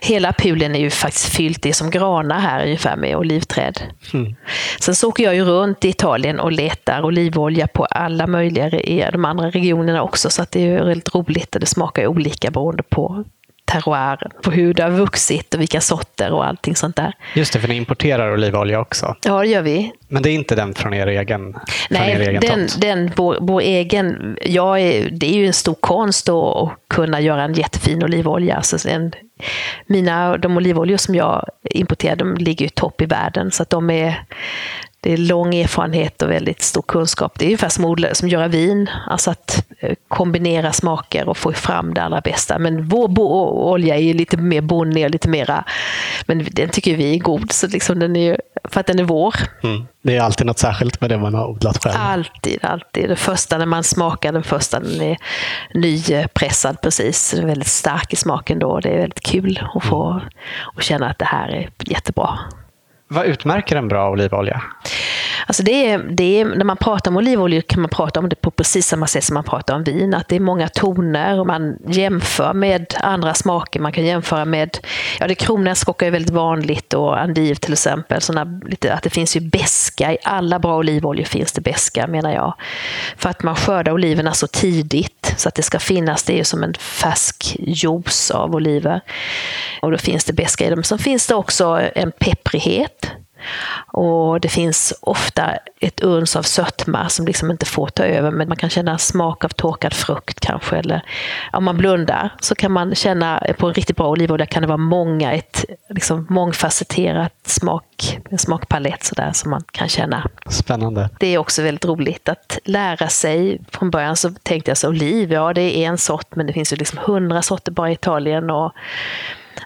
Speaker 2: Hela pulen är ju faktiskt fyllt, det är som granar här ungefär med olivträd. Mm. Sen så åker jag ju runt i Italien och letar olivolja på alla möjliga i de andra regionerna också. Så att det är väldigt roligt och det smakar olika beroende på terroiren, på hur det har vuxit och vilka sorter och allting sånt där.
Speaker 1: Just det, för ni importerar olivolja också.
Speaker 2: Ja, det gör vi.
Speaker 1: Men det är inte den från er egen
Speaker 2: Nej,
Speaker 1: er egen
Speaker 2: den, den vår, vår egen, ja, det är ju en stor konst att kunna göra en jättefin olivolja. Alltså en, mina, de olivoljor som jag importerar, de ligger ju topp i världen. Så att de är, det är lång erfarenhet och väldigt stor kunskap. Det är ungefär som, odla, som göra vin, alltså att eh, kombinera smaker och få fram det allra bästa. Men vår olja är lite mer bonnig och lite mera, men den tycker vi är god, så liksom den är, för att den är vår. Mm.
Speaker 1: Det är alltid något särskilt med det man har odlat själv.
Speaker 2: Alltid, alltid. Det första när man smakar den första, den är nypressad precis. Den är väldigt stark i smaken då. Det är väldigt kul att få mm. och känna att det här är jättebra.
Speaker 1: Vad utmärker en bra olivolja?
Speaker 2: Alltså det är, det är, när man pratar om olivoljor kan man prata om det på precis samma sätt som man pratar om vin. Att det är många toner och man jämför med andra smaker. Man kan jämföra med, ja det kronärtskocka är väldigt vanligt och andiv till exempel. Såna, lite, att det finns ju beska i alla bra olivoljor finns det beska menar jag. För att man skördar oliverna så tidigt så att det ska finnas, det är som en färsk juice av oliver. Och då finns det beska i dem. Sen finns det också en pepprighet och det finns ofta ett uns av sötma som liksom inte får ta över, men man kan känna smak av torkad frukt kanske. Eller om man blundar så kan man känna, på en riktigt bra olivolja kan det vara många, ett liksom mångfacetterat smak, en smakpalett sådär som man kan känna.
Speaker 1: Spännande.
Speaker 2: Det är också väldigt roligt att lära sig. Från början så tänkte jag så oliv, ja det är en sort, men det finns ju liksom hundra sorter bara i Italien. Och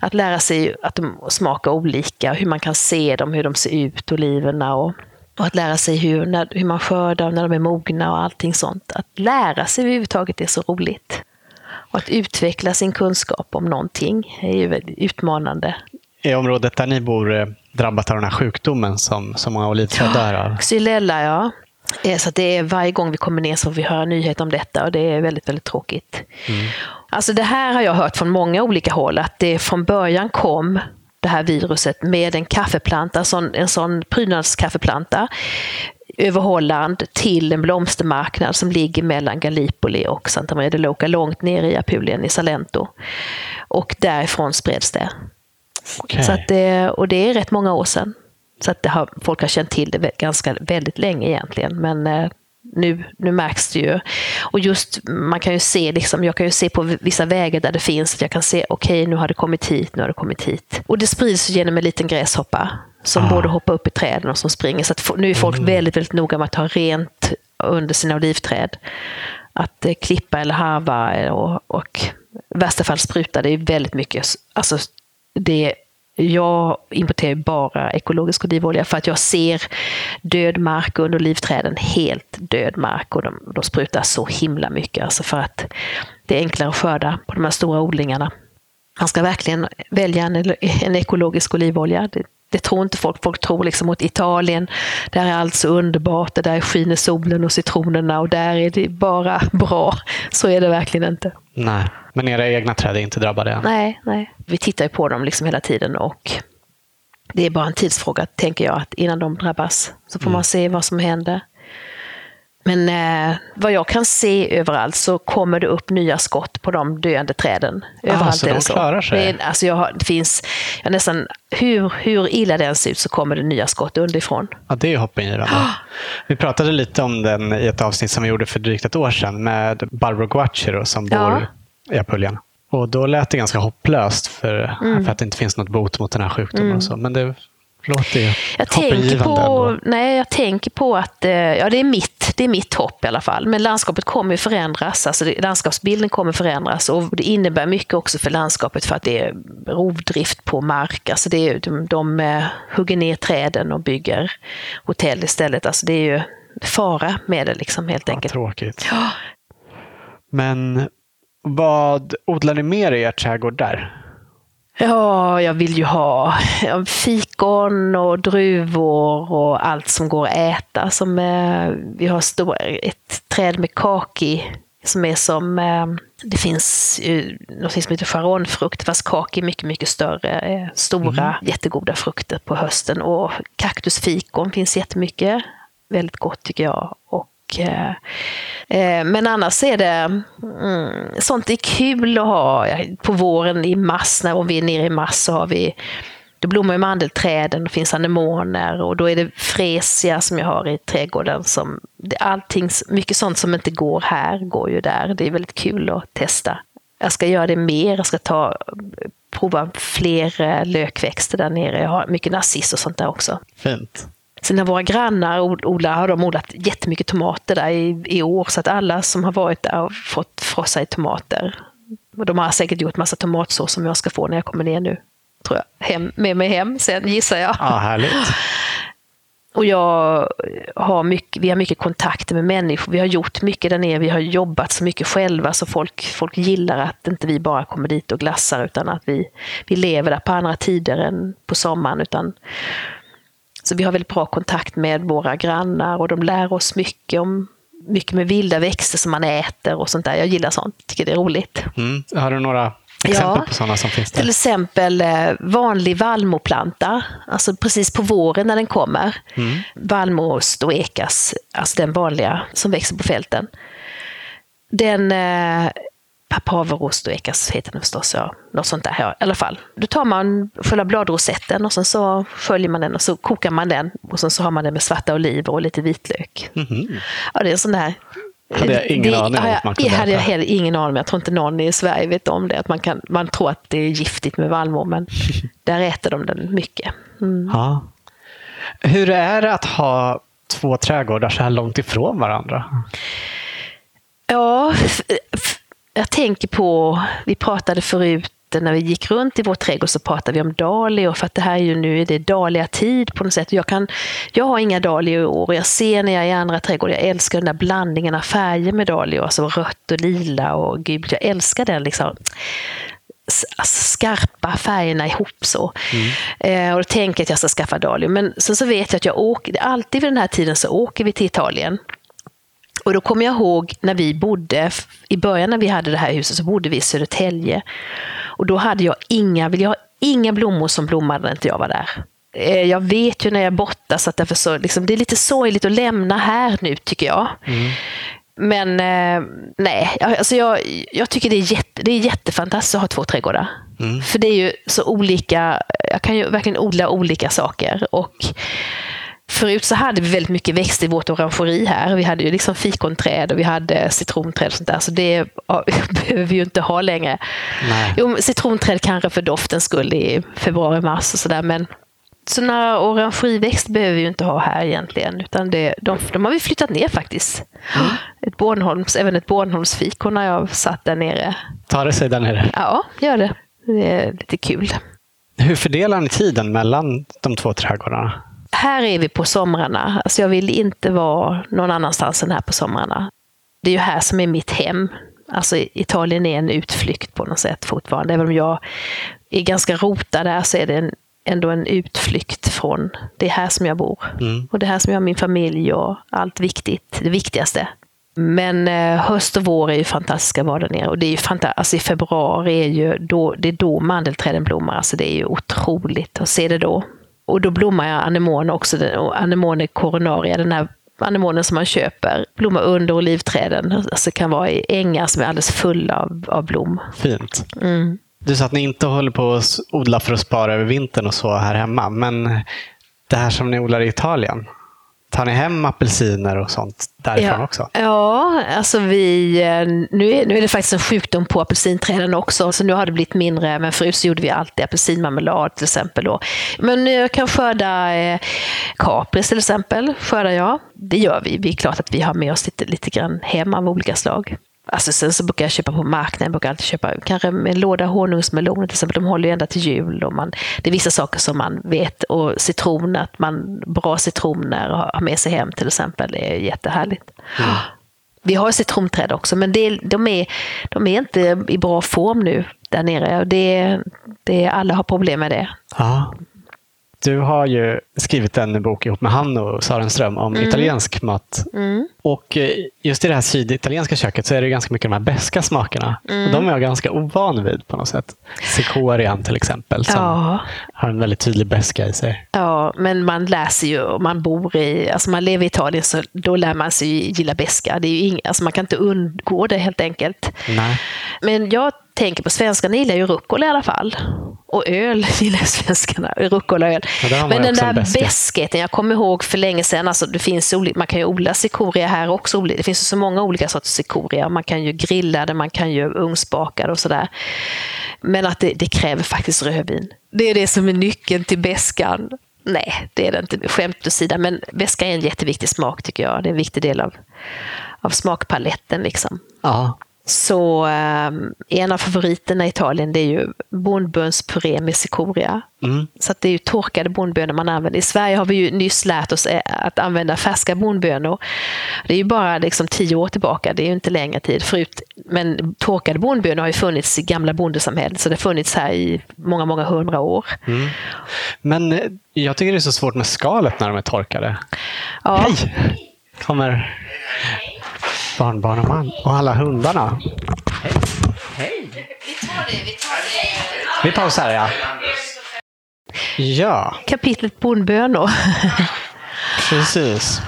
Speaker 2: att lära sig att de smakar olika, hur man kan se dem, hur de ser ut, oliverna. Och, och att lära sig hur, när, hur man skördar, när de är mogna och allting sånt. Att lära sig överhuvudtaget är så roligt. Och att utveckla sin kunskap om någonting är ju väldigt utmanande.
Speaker 1: Är området där ni bor eh, drabbat av den här sjukdomen som så många olivträd dör av?
Speaker 2: Xylella, ja. Eh, så det är varje gång vi kommer ner så vi höra nyheter om detta och det är väldigt, väldigt tråkigt. Mm. Alltså det här har jag hört från många olika håll, att det från början kom det här viruset med en kaffeplanta, en sån, prydnadskaffeplanta över Holland till en blomstermarknad som ligger mellan Gallipoli och Santa Maria de Loca, långt nere i Apulien, i Salento. Och därifrån spreds det. Okay. Så det. Och det är rätt många år sedan. Så att har, folk har känt till det ganska väldigt länge egentligen. Men eh, nu, nu märks det ju. Och just, man kan ju se, liksom, jag kan ju se på vissa vägar där det finns, att jag kan se, okej, okay, nu har det kommit hit, nu har det kommit hit. Och det sprids genom en liten gräshoppa som ah. både hoppar upp i träden och som springer. Så att, nu är folk mm. väldigt, väldigt noga med att ha rent under sina olivträd. Att eh, klippa eller harva och, och i värsta fall spruta, det är väldigt mycket, alltså det jag importerar bara ekologisk olivolja för att jag ser död mark under olivträden, helt död mark och de, de sprutar så himla mycket. Alltså för att det är enklare att skörda på de här stora odlingarna. Man ska verkligen välja en, en ekologisk olivolja. Det, det tror inte folk. Folk tror liksom att Italien, där är allt så underbart, där skiner solen och citronerna och där är det bara bra. Så är det verkligen inte.
Speaker 1: Nej, men era egna träd är inte drabbade än?
Speaker 2: Nej, nej. Vi tittar ju på dem liksom hela tiden och det är bara en tidsfråga, tänker jag, att innan de drabbas så får mm. man se vad som händer. Men eh, vad jag kan se överallt så kommer det upp nya skott på de döende träden. Överallt
Speaker 1: ah, så de klarar sig?
Speaker 2: Det, alltså jag har, det finns, jag nästan, hur, hur illa den ser ut så kommer det nya skott underifrån.
Speaker 1: Ja, det är hoppingivande. Vi pratade lite om den i ett avsnitt som vi gjorde för drygt ett år sedan med Barbro Guacchero som bor ja. I Apulien. Och då lät det ganska hopplöst för, mm. för att det inte finns något bot mot den här sjukdomen. Mm. Och så. Men det låter ju
Speaker 2: jag tänker på, Nej, jag tänker på att eh, ja, det, är mitt, det är mitt hopp i alla fall. Men landskapet kommer förändras. Alltså landskapsbilden kommer förändras. Och det innebär mycket också för landskapet för att det är rovdrift på mark. Alltså det är, de, de eh, hugger ner träden och bygger hotell istället. Alltså det är ju fara med det liksom helt enkelt.
Speaker 1: Ja, tråkigt. Ja. Men vad odlar ni mer i er trädgård där?
Speaker 2: Ja, jag vill ju ha fikon och druvor och allt som går att äta. Som, eh, vi har stor, ett träd med kaki som är som, eh, det finns ju något som heter charonfrukt, fast kaki är mycket, mycket större. Eh, stora, mm. jättegoda frukter på hösten. Och kaktusfikon finns jättemycket. Väldigt gott tycker jag. Och och, eh, eh, men annars är det mm, sånt är kul att ha. På våren i mars, när om vi är nere i mars, så har vi då blommar ju mandelträden, det finns anemoner och då är det fresia som jag har i trädgården. Som, det, allting, mycket sånt som inte går här går ju där. Det är väldigt kul att testa. Jag ska göra det mer, jag ska ta, prova fler eh, lökväxter där nere. Jag har mycket narciss och sånt där också.
Speaker 1: Fint.
Speaker 2: Sen när våra grannar odlar har de odlat jättemycket tomater där i, i år, så att alla som har varit där har fått frossa i tomater. Och de har säkert gjort massa tomatsås som jag ska få när jag kommer ner nu, tror jag, hem, med mig hem sen gissar jag.
Speaker 1: Ja, härligt.
Speaker 2: Och jag har mycket, vi har mycket kontakter med människor. Vi har gjort mycket där nere. Vi har jobbat så mycket själva så folk, folk gillar att inte vi bara kommer dit och glassar utan att vi, vi lever där på andra tider än på sommaren. Utan så vi har väldigt bra kontakt med våra grannar och de lär oss mycket om mycket med vilda växter som man äter och sånt där. Jag gillar sånt, tycker det är roligt.
Speaker 1: Mm. Har du några exempel ja, på sådana som finns där?
Speaker 2: Till exempel eh, vanlig vallmoplanta, alltså precis på våren när den kommer. Mm. Vallmo stoekas, alltså den vanliga som växer på fälten. Den, eh, papaverost och ekas heter den förstås. Ja. Något sånt där. Ja, I alla fall. Då tar man själva bladrosetten och sen så sköljer man den och så kokar man den. Och sen så har man den med svarta oliver och lite vitlök.
Speaker 1: Mhm.
Speaker 2: Ja, det är en sån där
Speaker 1: Hade jag ingen
Speaker 2: det,
Speaker 1: aning om att man kunde
Speaker 2: hade jag heller ingen aning om. Jag tror inte någon i Sverige vet om det. Att man, kan, man tror att det är giftigt med vallmo, men där äter de den mycket. Mm.
Speaker 1: Ja. Hur är det att ha två trädgårdar så här långt ifrån varandra?
Speaker 2: Ja, jag tänker på, vi pratade förut när vi gick runt i vår trädgård så pratade vi om dahlior för att det här är ju nu är det dahlia-tid på något sätt. Jag, kan, jag har inga dahlior i år och jag ser när jag är i andra trädgårdar, jag älskar den där blandningen av färger med dahlior, alltså rött och lila och gult. Jag älskar den liksom alltså skarpa färgerna ihop så. Eh, och då tänker jag att jag ska skaffa dahlior. Men sen så vet jag att jag åker, alltid vid den här tiden så åker vi till Italien. Och då kommer jag ihåg när vi bodde, i början när vi hade det här huset så bodde vi i Södertälje. Och då hade jag inga, vill jag ha inga blommor som blommade när inte jag var där. Eh, Jag vet ju när jag är borta så att därför så, liksom, det är lite sorgligt att lämna här nu tycker jag. Men eh, nej, alltså jag, jag tycker det är, jätte, det är jättefantastiskt att ha två trädgårdar. För det är ju så olika, jag kan ju verkligen odla olika saker. Och Förut så hade vi väldigt mycket växter i vårt orangeri här. Vi hade ju liksom fikonträd och vi hade citronträd och sånt där. Så det ja, behöver vi ju inte ha längre.
Speaker 1: Nej.
Speaker 2: Jo, citronträd kanske för doftens skull i februari, mars och sådär. Men sådana orangeriväxt behöver vi ju inte ha här egentligen. Utan det, de, de har vi flyttat ner faktiskt. Ett Bornholms, även ett Bornholmsfikon har jag satt där nere.
Speaker 1: Tar det sig där nere?
Speaker 2: Ja, gör det. Det är lite kul.
Speaker 1: Hur fördelar ni tiden mellan de två trädgårdarna?
Speaker 2: Här är vi på somrarna. Alltså jag vill inte vara någon annanstans än här på somrarna. Det är ju här som är mitt hem. Alltså Italien är en utflykt på något sätt fortfarande. Även om jag är ganska rotad där så är det en, ändå en utflykt från det är här som jag bor. Och det är här som jag har min familj och allt viktigt, det viktigaste. Men eh, höst och vår är ju fantastiska att vara där nere. Och det är ju fanta- alltså i februari är ju då, det är då mandelträden blommar. Alltså det är ju otroligt att se det då. Och då blommar jag anemon också. Anemone coronaria, den här anemonen som man köper, blommar under olivträden. Alltså kan vara i ängar som är alldeles fulla av, av blom.
Speaker 1: Fint.
Speaker 2: Mm.
Speaker 1: Du sa att ni inte håller på att odla för att spara över vintern och så här hemma. Men det här som ni odlar i Italien, tar ni hem apelsiner och sånt därifrån också?
Speaker 2: Ja, alltså vi, eh, nu, är, nu är det faktiskt en sjukdom på apelsinträden också, så nu har det blivit mindre. Men förut så gjorde vi alltid apelsinmarmelad till exempel. Då. Men jag kan skörda eh, kapris till exempel. Skördar jag. Det gör vi. Det är klart att vi har med oss lite, lite grann hem av olika slag. Alltså sen så brukar jag köpa på marknaden, jag brukar alltid köpa kanske en låda honungsmeloner till exempel. De håller ju ända till jul. Och man, det är vissa saker som man vet. Och citron, att man bra citroner har med sig hem till exempel. Det är jättehärligt. Vi har citronträd också, men det, de, är, de är inte i bra form nu där nere. Det, det, alla har problem med det.
Speaker 1: Ja. Du har ju skrivit en bok ihop med Hanno Sarenström om italiensk mat. Och eh, just i det här syditalienska köket så är det ganska mycket de här beska smakerna. Och de är jag ganska ovan vid på något sätt. Cikorian till exempel som
Speaker 2: Ja.
Speaker 1: har en väldigt tydlig beska i sig.
Speaker 2: Ja, men man läser ju, om man bor i, alltså man lever i Italien så då lär man sig gilla beska. Det är ju ing, alltså man kan inte undgå det helt enkelt.
Speaker 1: Nej.
Speaker 2: Men jag tänker på svenskarna gillar ju rucola i alla fall. Och öl gillar svenskarna. Rucola och öl.
Speaker 1: Ja,
Speaker 2: Men den där beskheten, jag kommer ihåg för länge sedan, alltså det finns man kan ju odla cikoria här också. Det finns ju så många olika sorters cikoria. Man kan ju grilla det, man kan ju ugnsbaka det och sådär. Men att det, det kräver faktiskt rödvin. Det är det som är nyckeln till beskan. Nej, det är det inte. Skämt åsido, men beska är en jätteviktig smak tycker jag. Det är en viktig del av, av smakpaletten. Liksom.
Speaker 1: Ja.
Speaker 2: Så eh, en av favoriterna i Italien det är ju bondbönspuré med cikoria.
Speaker 1: Mm.
Speaker 2: Så det är ju torkade bondbönor man använder. I Sverige har vi ju nyss lärt oss eh, att använda färska bondbönor. Det är ju bara liksom tio år tillbaka, det är ju inte längre tid förut. Men torkade bondbönor har ju funnits i gamla bondesamhället, så det har funnits här i många, många hundra år.
Speaker 1: Men eh, jag tycker det är så svårt med skalet när de är torkade.
Speaker 2: Ja,
Speaker 1: Hej! Kommer barnbarn och man och alla hundarna. Vi pausar ja. Ja,
Speaker 2: kapitlet bondbönor.
Speaker 1: precis.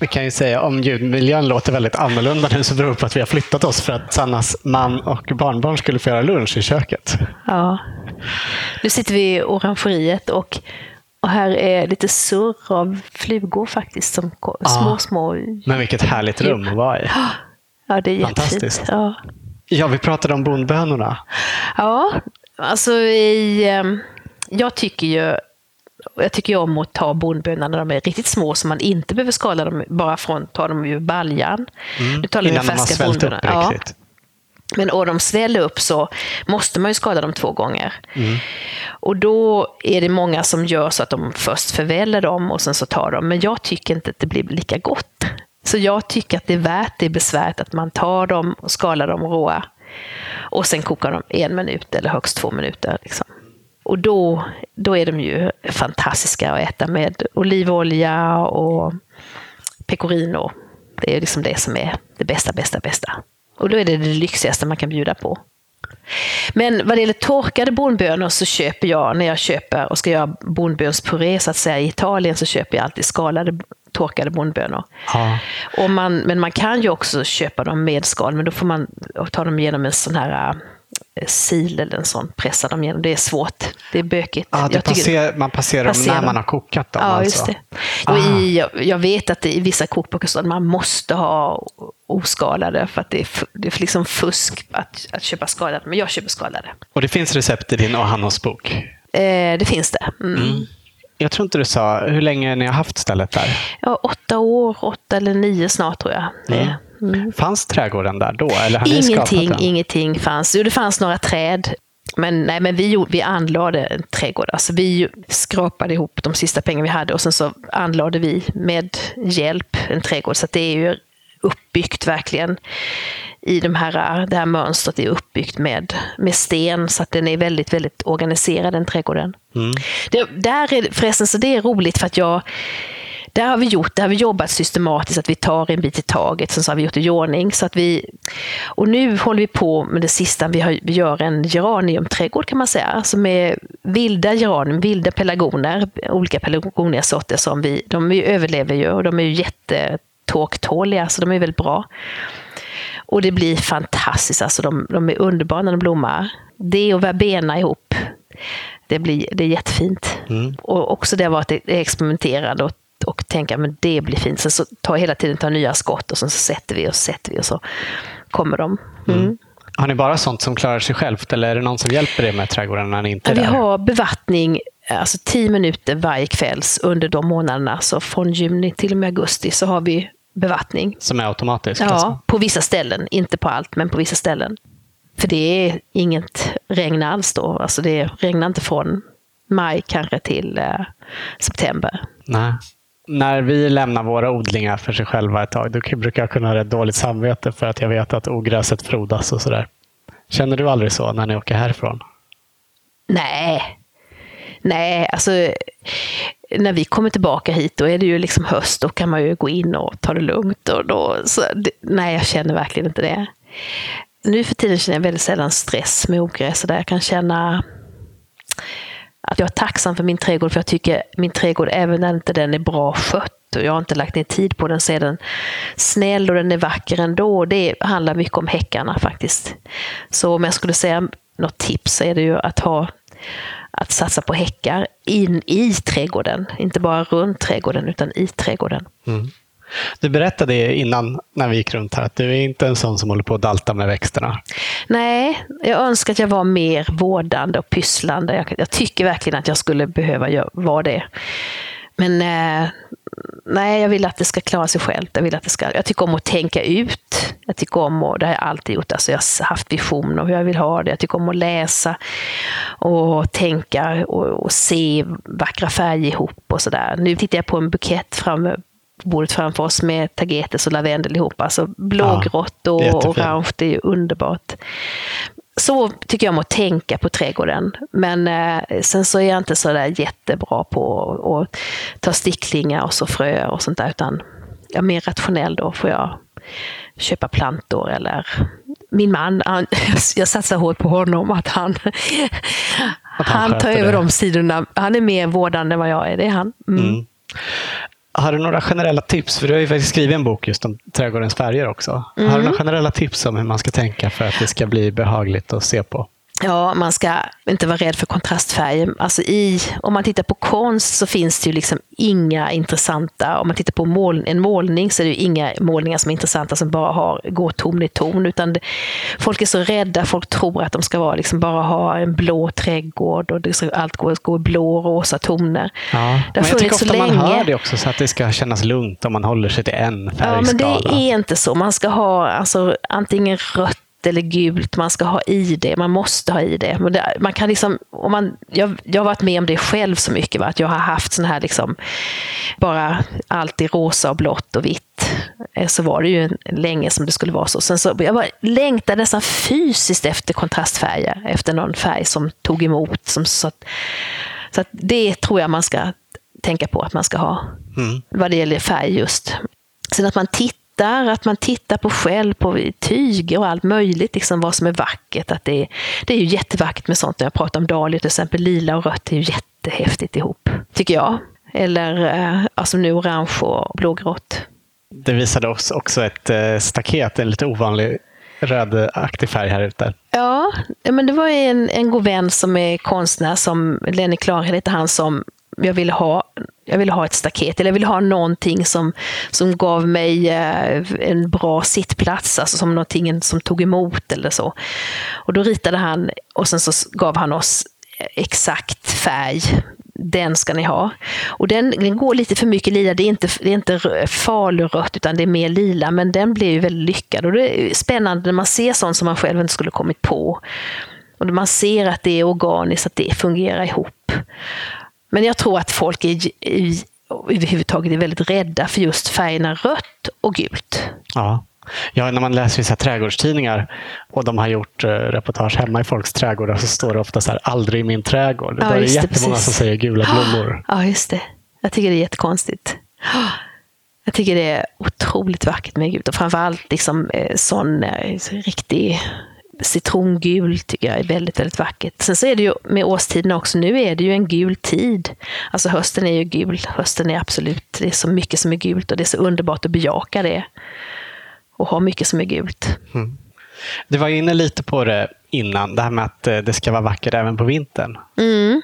Speaker 1: Vi kan ju säga om ljudmiljön låter väldigt annorlunda nu så beror det på att vi har flyttat oss för att Sannas man och barnbarn skulle få göra lunch i köket.
Speaker 2: Ja. Nu sitter vi i orangeriet och, och här är lite surr av flugor faktiskt. Som
Speaker 1: Ja.
Speaker 2: små, små.
Speaker 1: Men vilket härligt rum att vara i.
Speaker 2: Ja, det är
Speaker 1: Fantastiskt.
Speaker 2: Ja.
Speaker 1: Ja, vi pratade om bondbönorna.
Speaker 2: Ja, alltså i, ehm, jag tycker ju jag tycker ju om att ta bondbönor när de är riktigt små så man inte behöver skala dem bara från ta dem ur baljan. Nu talar
Speaker 1: Mm. Innan de har svällt upp
Speaker 2: bondbönor. Ja. Men om de sväller upp så måste man ju skala dem två gånger.
Speaker 1: Mm.
Speaker 2: Och då är det många som gör så att de först förväller dem och sen så tar de. Men jag tycker inte att det blir lika gott. Så jag tycker att det är värt det besväret att man tar dem och skalar dem råa. Och sen kokar de en minut eller högst två minuter. Liksom. Och då, då är de ju fantastiska att äta med olivolja och pecorino. Det är liksom det som är det bästa, bästa, bästa. Och då är det det lyxigaste man kan bjuda på. Men vad det gäller torkade bondbönor så köper jag, när jag köper och ska göra bondbönspuré så att säga i Italien, så köper jag alltid skalade torkade bondbönor.
Speaker 1: Ja.
Speaker 2: Och man, men man kan ju också köpa dem med skal, men då får man ta dem genom en sån här äh, sil eller en sån, pressa dem igenom. Det är svårt, det är bökigt.
Speaker 1: Ja, det passer, man passerar dem
Speaker 2: Passerar
Speaker 1: när
Speaker 2: dem.
Speaker 1: man har kokat dem.
Speaker 2: Ja,
Speaker 1: alltså.
Speaker 2: just det. Och i, jag, jag vet att i vissa kokböcker står att man måste ha oskalade för att det är, det är liksom fusk att, att köpa skalade. Men jag köper skalade.
Speaker 1: Och det finns recept i din och Hannos bok.
Speaker 2: Eh, det finns det. Mm.
Speaker 1: Jag tror inte du sa hur länge ni har haft stället där.
Speaker 2: Ja, åtta år, åtta eller nio snart tror jag. Det. Mm.
Speaker 1: Fanns trädgården där då? Eller
Speaker 2: Ingenting, ingenting fanns. Jo, det fanns några träd. Men, nej, men vi, vi anlade en trädgård. Alltså, vi skrapade ihop de sista pengarna vi hade och sen så anlade vi med hjälp en trädgård. Så det är ju uppbyggt verkligen i de här, det här mönstret är uppbyggt med, med sten så att den är väldigt, väldigt organiserad den trädgården. Det, där är, förresten, så det är roligt för att jag där har vi gjort, där har vi jobbat systematiskt, att vi tar en bit i taget, sen så har vi gjort det i ordning. Så att vi, och nu håller vi på med det sista, vi, har, vi gör en geraniumträdgård kan man säga, alltså med vilda geranium, vilda pelargoner, olika pelargoniasorter som vi, de är överlever ju och de är ju jättetorktåliga, så de är väldigt bra. Och det blir fantastiskt, alltså de, de är underbara när de blommar. Det och verbena ihop, det, blir, det är jättefint. Och också det var att det är experimenterande och, och tänka men det blir fint. Sen så tar hela tiden tar nya skott och sen så sätter vi och sätter vi och så kommer de. Mm.
Speaker 1: Har ni bara sånt som klarar sig självt eller är det någon som hjälper er med trädgården när ni inte är
Speaker 2: Vi
Speaker 1: där?
Speaker 2: har bevattning alltså 10 minuter varje kvälls under de månaderna. Så från juni till och med augusti så har vi bevattning.
Speaker 1: Som är automatisk? alltså?
Speaker 2: Ja, på vissa ställen. Inte på allt, men på vissa ställen. För det är inget regn alls då. Alltså det regnar inte från maj kanske till eh, september.
Speaker 1: Nej. När vi lämnar våra odlingar för sig själva ett tag, då brukar jag kunna ha rätt dåligt samvete för att jag vet att ogräset frodas och sådär. Känner du aldrig så när ni åker härifrån?
Speaker 2: Nej. Nej, alltså när vi kommer tillbaka hit då är det ju liksom höst. Då kan man ju gå in och ta det lugnt. Och då, så, nej, jag känner verkligen inte det. Nu för tiden känner jag väldigt sällan stress med ogräs. Så där jag kan känna att jag är tacksam för min trädgård. För jag tycker min trädgård, även när inte den är bra skött och jag har inte lagt ner tid på den, så är den snäll och den är vacker ändå. Det handlar mycket om häckarna faktiskt. Så om jag skulle säga något tips så är det ju att ha att satsa på häckar in i trädgården. Inte bara runt trädgården, utan i trädgården. Mm.
Speaker 1: Du berättade innan när vi gick runt här att du är inte en sån som håller på att dalta med växterna.
Speaker 2: Nej, jag önskar att jag var mer vårdande och pysslande. Jag, jag tycker verkligen att jag skulle behöva vara det. Men eh, nej, jag vill att det ska klara sig självt. Jag, vill att det ska, jag tycker om att tänka ut. Jag tycker om, och det har jag alltid gjort, alltså jag har haft visioner hur jag vill ha det. Jag tycker om att läsa och tänka och, och se vackra färger ihop och sådär. Nu tittar jag på en bukett framme bordet framför oss med tagetes och lavendel ihop. Alltså blågrått och
Speaker 1: jättefint.
Speaker 2: orange, det är ju underbart. Så tycker jag om att tänka på trädgården. Men eh, sen så är jag inte så där jättebra på att- att ta sticklingar och så fröer och sånt där. Utan jag är mer rationell då. Får jag köpa plantor eller min man, han, jag satsar hårt på honom att han,
Speaker 1: han
Speaker 2: han tar över
Speaker 1: det.
Speaker 2: de sidorna. Han är mer vårdande än vad jag är, det är han. Mm.
Speaker 1: Mm. Har du några generella tips? För du har ju faktiskt skrivit en bok just om trädgårdens färger också. Mm. Har du några generella tips om hur man ska tänka för att det ska bli behagligt att se på?
Speaker 2: Ja, man ska inte vara rädd för kontrastfärger. Alltså i, om man tittar på konst så finns det ju liksom inga intressanta, om man tittar på mål, en målning så är det ju inga målningar som är intressanta som bara har, går ton i ton. Utan det, folk är så rädda, folk tror att de ska vara, liksom bara ha en blå trädgård och det ska, allt går, går i blå och rosa toner.
Speaker 1: Ja, det har ofta så länge. man hör det också så att det ska kännas lugnt om man håller sig till en färgskala. Ja,
Speaker 2: men det är inte så. Man ska ha alltså, antingen rött eller gult, man ska ha i det, man måste ha i det. Man kan liksom, om man, jag, jag har varit med om det själv så mycket, va? att jag har haft sån här liksom, bara allt i rosa och blått och vitt. Eh, så var det ju länge som det skulle vara så. Sen så jag bara längtade nästan fysiskt efter kontrastfärger, efter någon färg som tog emot. Som, så att, så att det tror jag man ska tänka på att man ska ha, mm. vad det gäller färg just. Sen att man tittar tittar, att man tittar på själv, på tyger och allt möjligt, liksom vad som är vackert. Att det, är, det är ju jättevackert med sånt. Jag pratar om dahlior till exempel, lila och rött är ju jättehäftigt ihop, tycker jag. Eller eh, alltså nu orange och blågrått.
Speaker 1: Det visade oss också ett eh, staket, en lite ovanlig rödaktig färg här ute.
Speaker 2: Ja, men det var en, en god vän som är konstnär, som Lenny Klarhed heter han, som jag ville ha, jag ville ha ett staket, eller jag ville ha någonting som, som gav mig eh, en bra sittplats, alltså som någonting som tog emot eller så. Och då ritade han och sen så gav han oss exakt färg den ska ni ha. Och den, den, går lite för mycket lila, det är inte, det är inte falurött utan det är mer lila, men den blir ju väldigt lyckad. Och det är spännande när man ser sånt som man själv inte skulle kommit på. Och man ser att det är organiskt, att det fungerar ihop. Men jag tror att folk är, i, överhuvudtaget är väldigt rädda för just färgerna rött och gult.
Speaker 1: Ja. Ja, när man läser vissa trädgårdstidningar och de har gjort uh, reportage hemma i folks trädgårdar så står det ofta så här, aldrig i min trädgård. Ja, Då är det jättemånga precis. som säger gula blommor.
Speaker 2: Ja, just det. Jag tycker det är jättekonstigt. Jag tycker det är otroligt vackert med gult och framförallt liksom, eh, sån eh, riktig citrongul tycker jag är väldigt, väldigt vackert. Sen så är det ju med årstiderna också, nu är det ju en gul tid. Alltså hösten är ju gul, hösten är absolut, det är så mycket som är gult och det är så underbart att bejaka det. Och ha mycket som är gult. Mm.
Speaker 1: Du var inne lite på det innan, det här med att eh, det ska vara vackert även på vintern.
Speaker 2: Mm.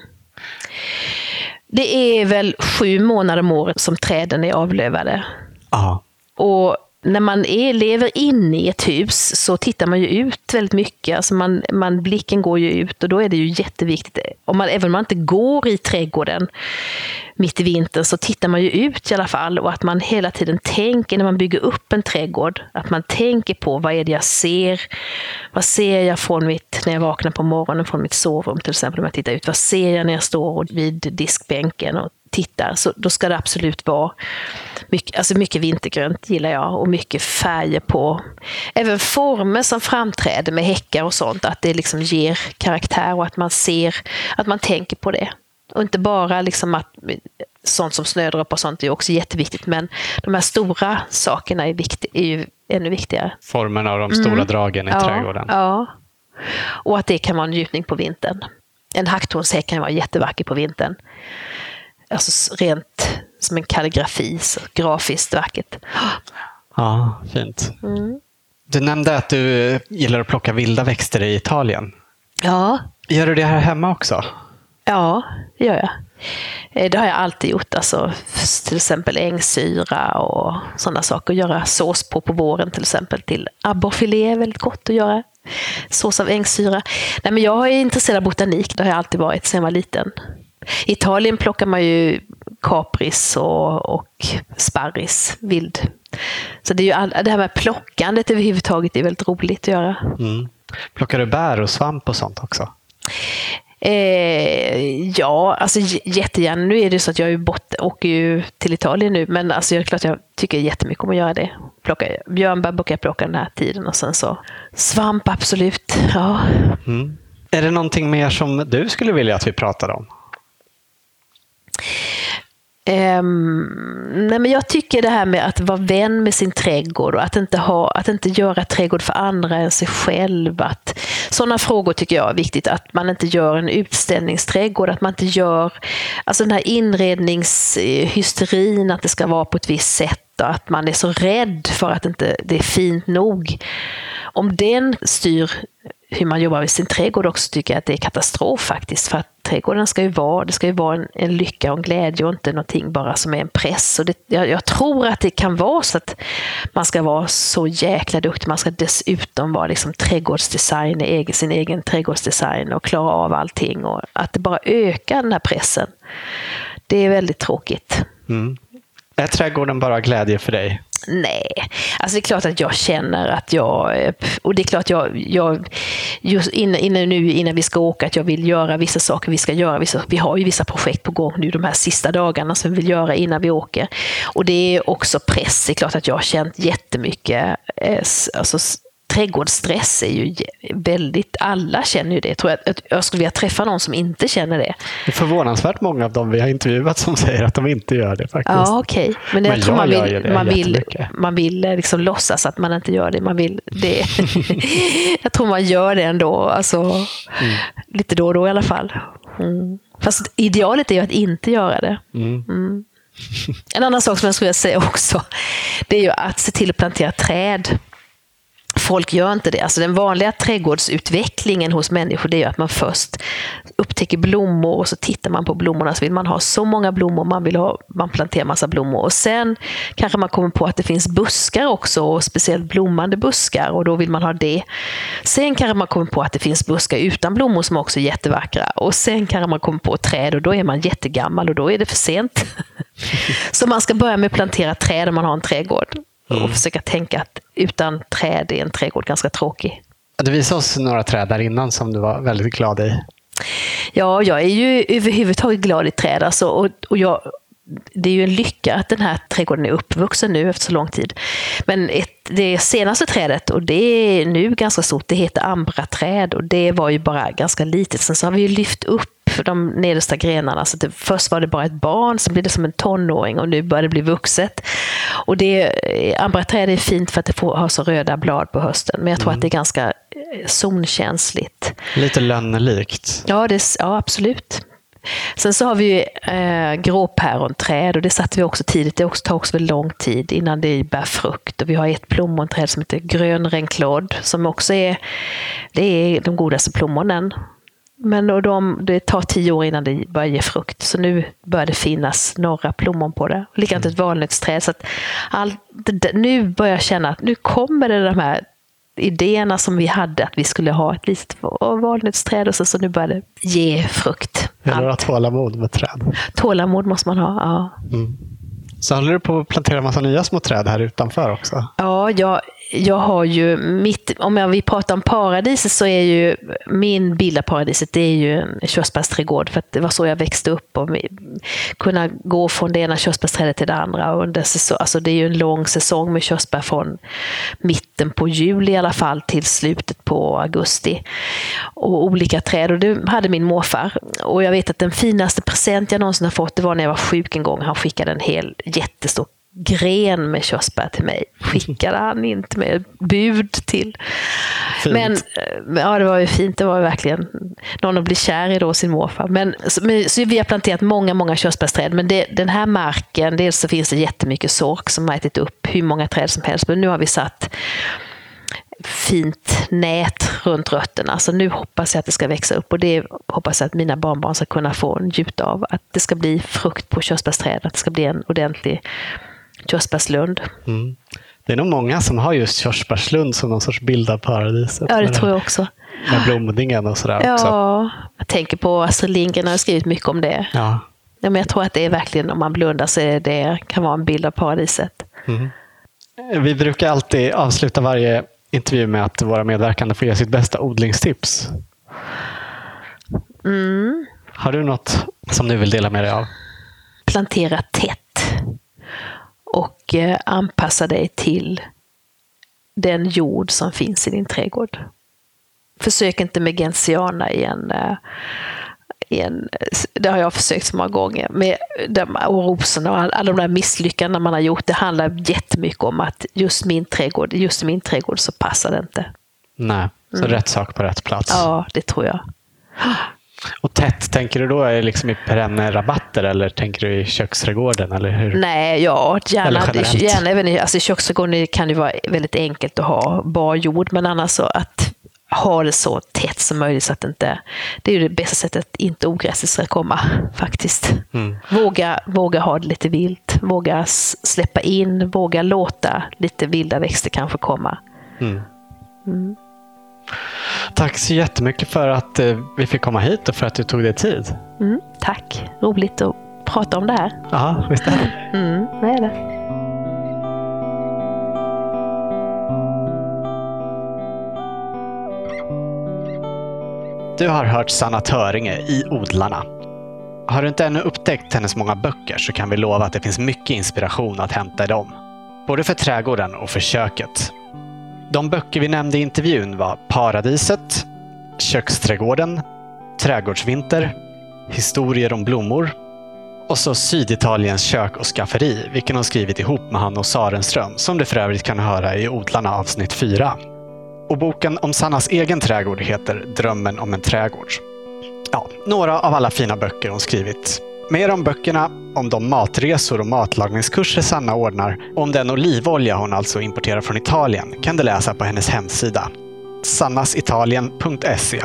Speaker 2: Det är väl sju månader om året som träden är avlövade.
Speaker 1: Aha.
Speaker 2: Och när man är, lever inne i ett hus så tittar man ju ut väldigt mycket. Alltså man, man, blicken går ju ut och då är det ju jätteviktigt. Om man, även om man inte går i trädgården mitt i vintern så tittar man ju ut i alla fall och att man hela tiden tänker när man bygger upp en trädgård. Att man tänker på vad är det jag ser? Vad ser jag från mitt, när jag vaknar på morgonen från mitt sovrum till exempel om jag tittar ut. Vad ser jag när jag står vid diskbänken och tittar, så då ska det absolut vara mycket, alltså mycket vintergrönt gillar jag och mycket färger på. Även former som framträder med häckar och sånt, att det liksom ger karaktär och att man ser, att man tänker på det. Och inte bara liksom att sånt som snödroppar och sånt är också jätteviktigt, men de här stora sakerna är, vikt, är ju ännu viktigare.
Speaker 1: Formen av de stora mm. dragen i
Speaker 2: ja,
Speaker 1: trädgården.
Speaker 2: Ja, och att det kan vara en njutning på vintern. En hacktornshäck kan vara jättevacker på vintern alltså rent som en kalligrafi, så grafiskt vackert.
Speaker 1: Ja, fint. Mm. Du nämnde att du gillar att plocka vilda växter i Italien.
Speaker 2: Ja.
Speaker 1: Gör du det här hemma också?
Speaker 2: Ja, det gör jag. Eh, det har jag alltid gjort. Alltså, till exempel ängsyra och sådana saker. Göra sås på på våren till exempel. Till abborrfilé är väldigt gott att göra. Sås av ängsyra. Nej, men jag är intresserad av botanik. Det har jag alltid varit sedan jag var liten. I Italien plockar man ju kapris och, och sparris, vild. Så det, är ju all, det här med plockandet överhuvudtaget är väldigt roligt att göra.
Speaker 1: Mm. Plockar du bär och svamp och sånt också?
Speaker 2: Eh, ja, alltså jättegärna. Nu är det så att jag är bort, åker ju till Italien nu, men alltså, jag, klart jag tycker jättemycket om att göra det. Plocka, björnbär brukar jag plocka den här tiden och sen så svamp, absolut. Ja.
Speaker 1: Mm. Är det någonting mer som du skulle vilja att vi pratade om?
Speaker 2: Um, nej men jag tycker det här med att vara vän med sin trädgård och att inte, ha, att inte göra trädgård för andra än sig själv. Att, sådana frågor tycker jag är viktigt. Att man inte gör en utställningsträdgård, att man inte gör alltså den här inredningshysterin, att det ska vara på ett visst sätt och att man är så rädd för att inte det är fint nog. Om den styr hur man jobbar med sin trädgård också tycker jag att det är katastrof faktiskt. För att trädgården ska ju vara, det ska ju vara en, en lycka och en glädje och inte någonting bara som är en press. Och det, jag, jag, tror att det kan vara så att man ska vara så jäkla duktig. Man ska dessutom vara liksom trädgårdsdesign, egen, sin egen trädgårdsdesign och klara av allting. Och att det bara ökar den här pressen. Det är väldigt tråkigt.
Speaker 1: Mm. Är trädgården bara glädje för dig?
Speaker 2: Nej, alltså det är klart att jag känner att jag, och det är klart jag, jag just innan, innan, nu innan vi ska åka, att jag vill göra vissa saker, vi ska göra vissa, vi har ju vissa projekt på gång nu de här sista dagarna som vi vill göra innan vi åker. Och det är också press, det är klart att jag har känt jättemycket eh, alltså, trädgårdsstress är ju väldigt, alla känner ju det. Jag tror att jag skulle vilja träffa någon som inte känner det.
Speaker 1: Det är förvånansvärt många av dem vi har intervjuat som säger att de inte gör det faktiskt.
Speaker 2: Ja, okej. Okay. Men, Men jag tror man vill, man vill, man vill liksom låtsas att man inte gör det. Man vill det. jag tror man gör det ändå, alltså, mm. lite då och då i alla fall. Mm. Fast idealet är ju att inte göra det. Mm. mm. En annan sak som jag skulle vilja säga också, det är ju att se till att plantera träd folk gör inte det. Alltså den vanliga trädgårdsutvecklingen hos människor det är att man först upptäcker blommor och så tittar man på blommorna så vill man ha så många blommor, man vill ha, man planterar massa blommor och sen kanske man kommer på att det finns buskar också och speciellt blommande buskar och då vill man ha det. Sen kanske man kommer på att det finns buskar utan blommor som också är jättevackra och sen kanske man kommer på träd och då är man jättegammal och då är det för sent. så man ska börja med att plantera träd om man har en trädgård och mm. försöka tänka att utan träd är en trädgård ganska tråkig.
Speaker 1: Du visade oss några träd där innan som du var väldigt glad i.
Speaker 2: Ja, jag är ju överhuvudtaget glad i träd. Alltså, och, och jag, det är ju en lycka att den här trädgården är uppvuxen nu efter så lång tid. Men ett, det senaste trädet, och det är nu ganska stort, det heter ambraträd och det var ju bara ganska litet. Sen så har vi ju lyft upp de nedersta grenarna. Så det, först var det bara ett barn, sen blev det som en tonåring och nu börjar det bli vuxet. Och det, ambraträd är fint för att det får ha så röda blad på hösten, men jag tror mm. att det är ganska eh, zonkänsligt.
Speaker 1: Lite lönnelikt.
Speaker 2: Ja, det, ja, absolut. Sen så har vi ju eh, gråpäronträd och det satte vi också tidigt. Det tar också väldigt lång tid innan det bär frukt. Och vi har ett plommonträd som heter grönrenklådd som också är, det är de godaste plommonen. Men och de, det tar tio år innan det börjar ge frukt. Så nu börjar det finnas några plommon på det. Likadant ett valnötsträd. Så att all, det, nu börjar jag känna att nu kommer det de här idéerna som vi hade, att vi skulle ha ett litet valnötsträd och så, så nu börjar det ge frukt.
Speaker 1: Eller ha tålamod med träd.
Speaker 2: Tålamod måste man ha, ja. Mm.
Speaker 1: Så håller du på att plantera massa nya små träd här utanför också?
Speaker 2: Ja, jag, jag har ju mitt, om jag vill prata om paradiset så är ju min bild av paradiset det är ju en körsbärsträdgård. För det var så jag växte upp och kunna gå från det ena körsbärsträdet till det andra. Under säsong, alltså det är ju en lång säsong med körsbär från mitten på juli i alla fall till slutet på augusti. Och olika träd. Och det hade min morfar. Och jag vet att den finaste present jag någonsin har fått det var när jag var sjuk en gång. Han skickade en hel jättestor gren med körsbär till mig. Skickade han inte med bud till. Fint. Men eh, ja, det var ju fint. Det var verkligen någon att bli kär i då, sin morfar. Men, så, så vi har planterat många, många körsbärsträd. Men det, den här marken, dels så finns det jättemycket sork som har ätit upp hur många träd som helst. Men nu har vi satt fint nät runt rötterna. Så nu hoppas jag att det ska växa upp och det hoppas jag att mina barnbarn ska kunna få njuta av. Att det ska bli frukt på körsbärsträd, att det ska bli en ordentlig körsbärslund. Mm.
Speaker 1: Det är nog många som har just körsbärslund som någon sorts bild av paradiset.
Speaker 2: Ja, det tror jag också.
Speaker 1: Med blomningen och sådär
Speaker 2: ja,
Speaker 1: också.
Speaker 2: jag tänker på Astrid Lindgren har skrivit mycket om det. Ja. Ja, men jag tror att det är verkligen, om man blundar så det kan vara en bild av paradiset. Mm.
Speaker 1: Vi brukar alltid avsluta varje intervju med att våra medverkande får ge sitt bästa odlingstips. Mm. Har du något som du vill dela med dig av?
Speaker 2: Plantera tätt och eh, anpassa dig till den jord som finns i din trädgård. Försök inte med gentiana i en, eh, i en, det har jag försökt så många gånger. Med de, och rosorna och alla de där misslyckandena man har gjort. Det handlar jättemycket om att just min trädgård, just min trädgård så passar det inte.
Speaker 1: Nej, så mm. rätt sak på rätt plats.
Speaker 2: Ja, det tror jag.
Speaker 1: Och tätt, tänker du då liksom i perenner rabatter eller tänker du i köksträdgården? Eller hur?
Speaker 2: Nej, ja, gärna, gärna även alltså i köksträdgården kan det vara väldigt enkelt att ha bar jord, men annars så att ha det så tätt som möjligt så att det inte... Det är ju det bästa sättet att inte ogräset ska komma faktiskt. Mm. Våga, våga ha det lite vilt, våga släppa in, våga låta lite vilda växter kanske komma. Mm.
Speaker 1: Mm. Tack så jättemycket för att eh, vi fick komma hit och för att du tog dig tid.
Speaker 2: Mm, tack, roligt att prata om det här.
Speaker 1: Ja, visst är det.
Speaker 2: Mm, det är det.
Speaker 1: Du har hört Sanna Töringe i Odlarna. Har du inte ännu upptäckt hennes många böcker så kan vi lova att det finns mycket inspiration att hämta i dem. Både för trädgården och för köket. De böcker vi nämnde i intervjun var Paradiset, Köksträdgården, Trädgårdsvinter, Historier om blommor och så Syditaliens kök och skafferi, vilken hon skrivit ihop med Hanno Sarenström, som du för övrigt kan höra i Odlarna avsnitt 4. Och boken om Sannas egen trädgård heter Drömmen om en trädgård. Ja, några av alla fina böcker hon skrivit. Mer om böckerna, om de matresor och matlagningskurser Sanna ordnar och om den olivolja hon alltså importerar från Italien kan du läsa på hennes hemsida sannasitalien.se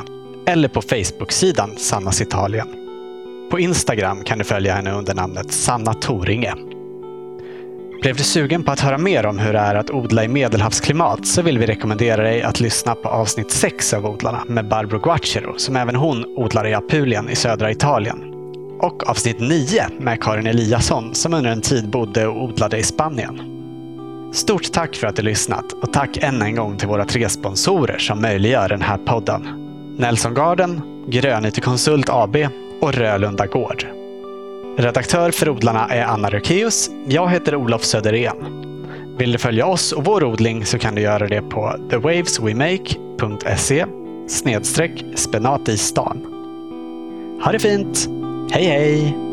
Speaker 1: eller på Facebook-sidan Sannas Italien. På Instagram kan du följa henne under namnet Sanna Toringe. Blev du sugen på att höra mer om hur det är att odla i medelhavsklimat så vill vi rekommendera dig att lyssna på avsnitt 6 av Odlarna med Barbro Guacero som även hon odlar i Apulien i södra Italien och avsnitt 9 med Karin Eliasson som under en tid bodde och odlade i Spanien. Stort tack för att du lyssnat och tack än en gång till våra tre sponsorer som möjliggör den här podden. Nelson Garden, Grönytekonsult AB och Rölunda Gård. Redaktör för Odlarna är Anna Rökeus. Jag heter Olof Söderén. Vill du följa oss och vår odling så kan du göra det på thewaveswemake.se snedstreck spenat i stan. Ha det fint! 嘿嘿。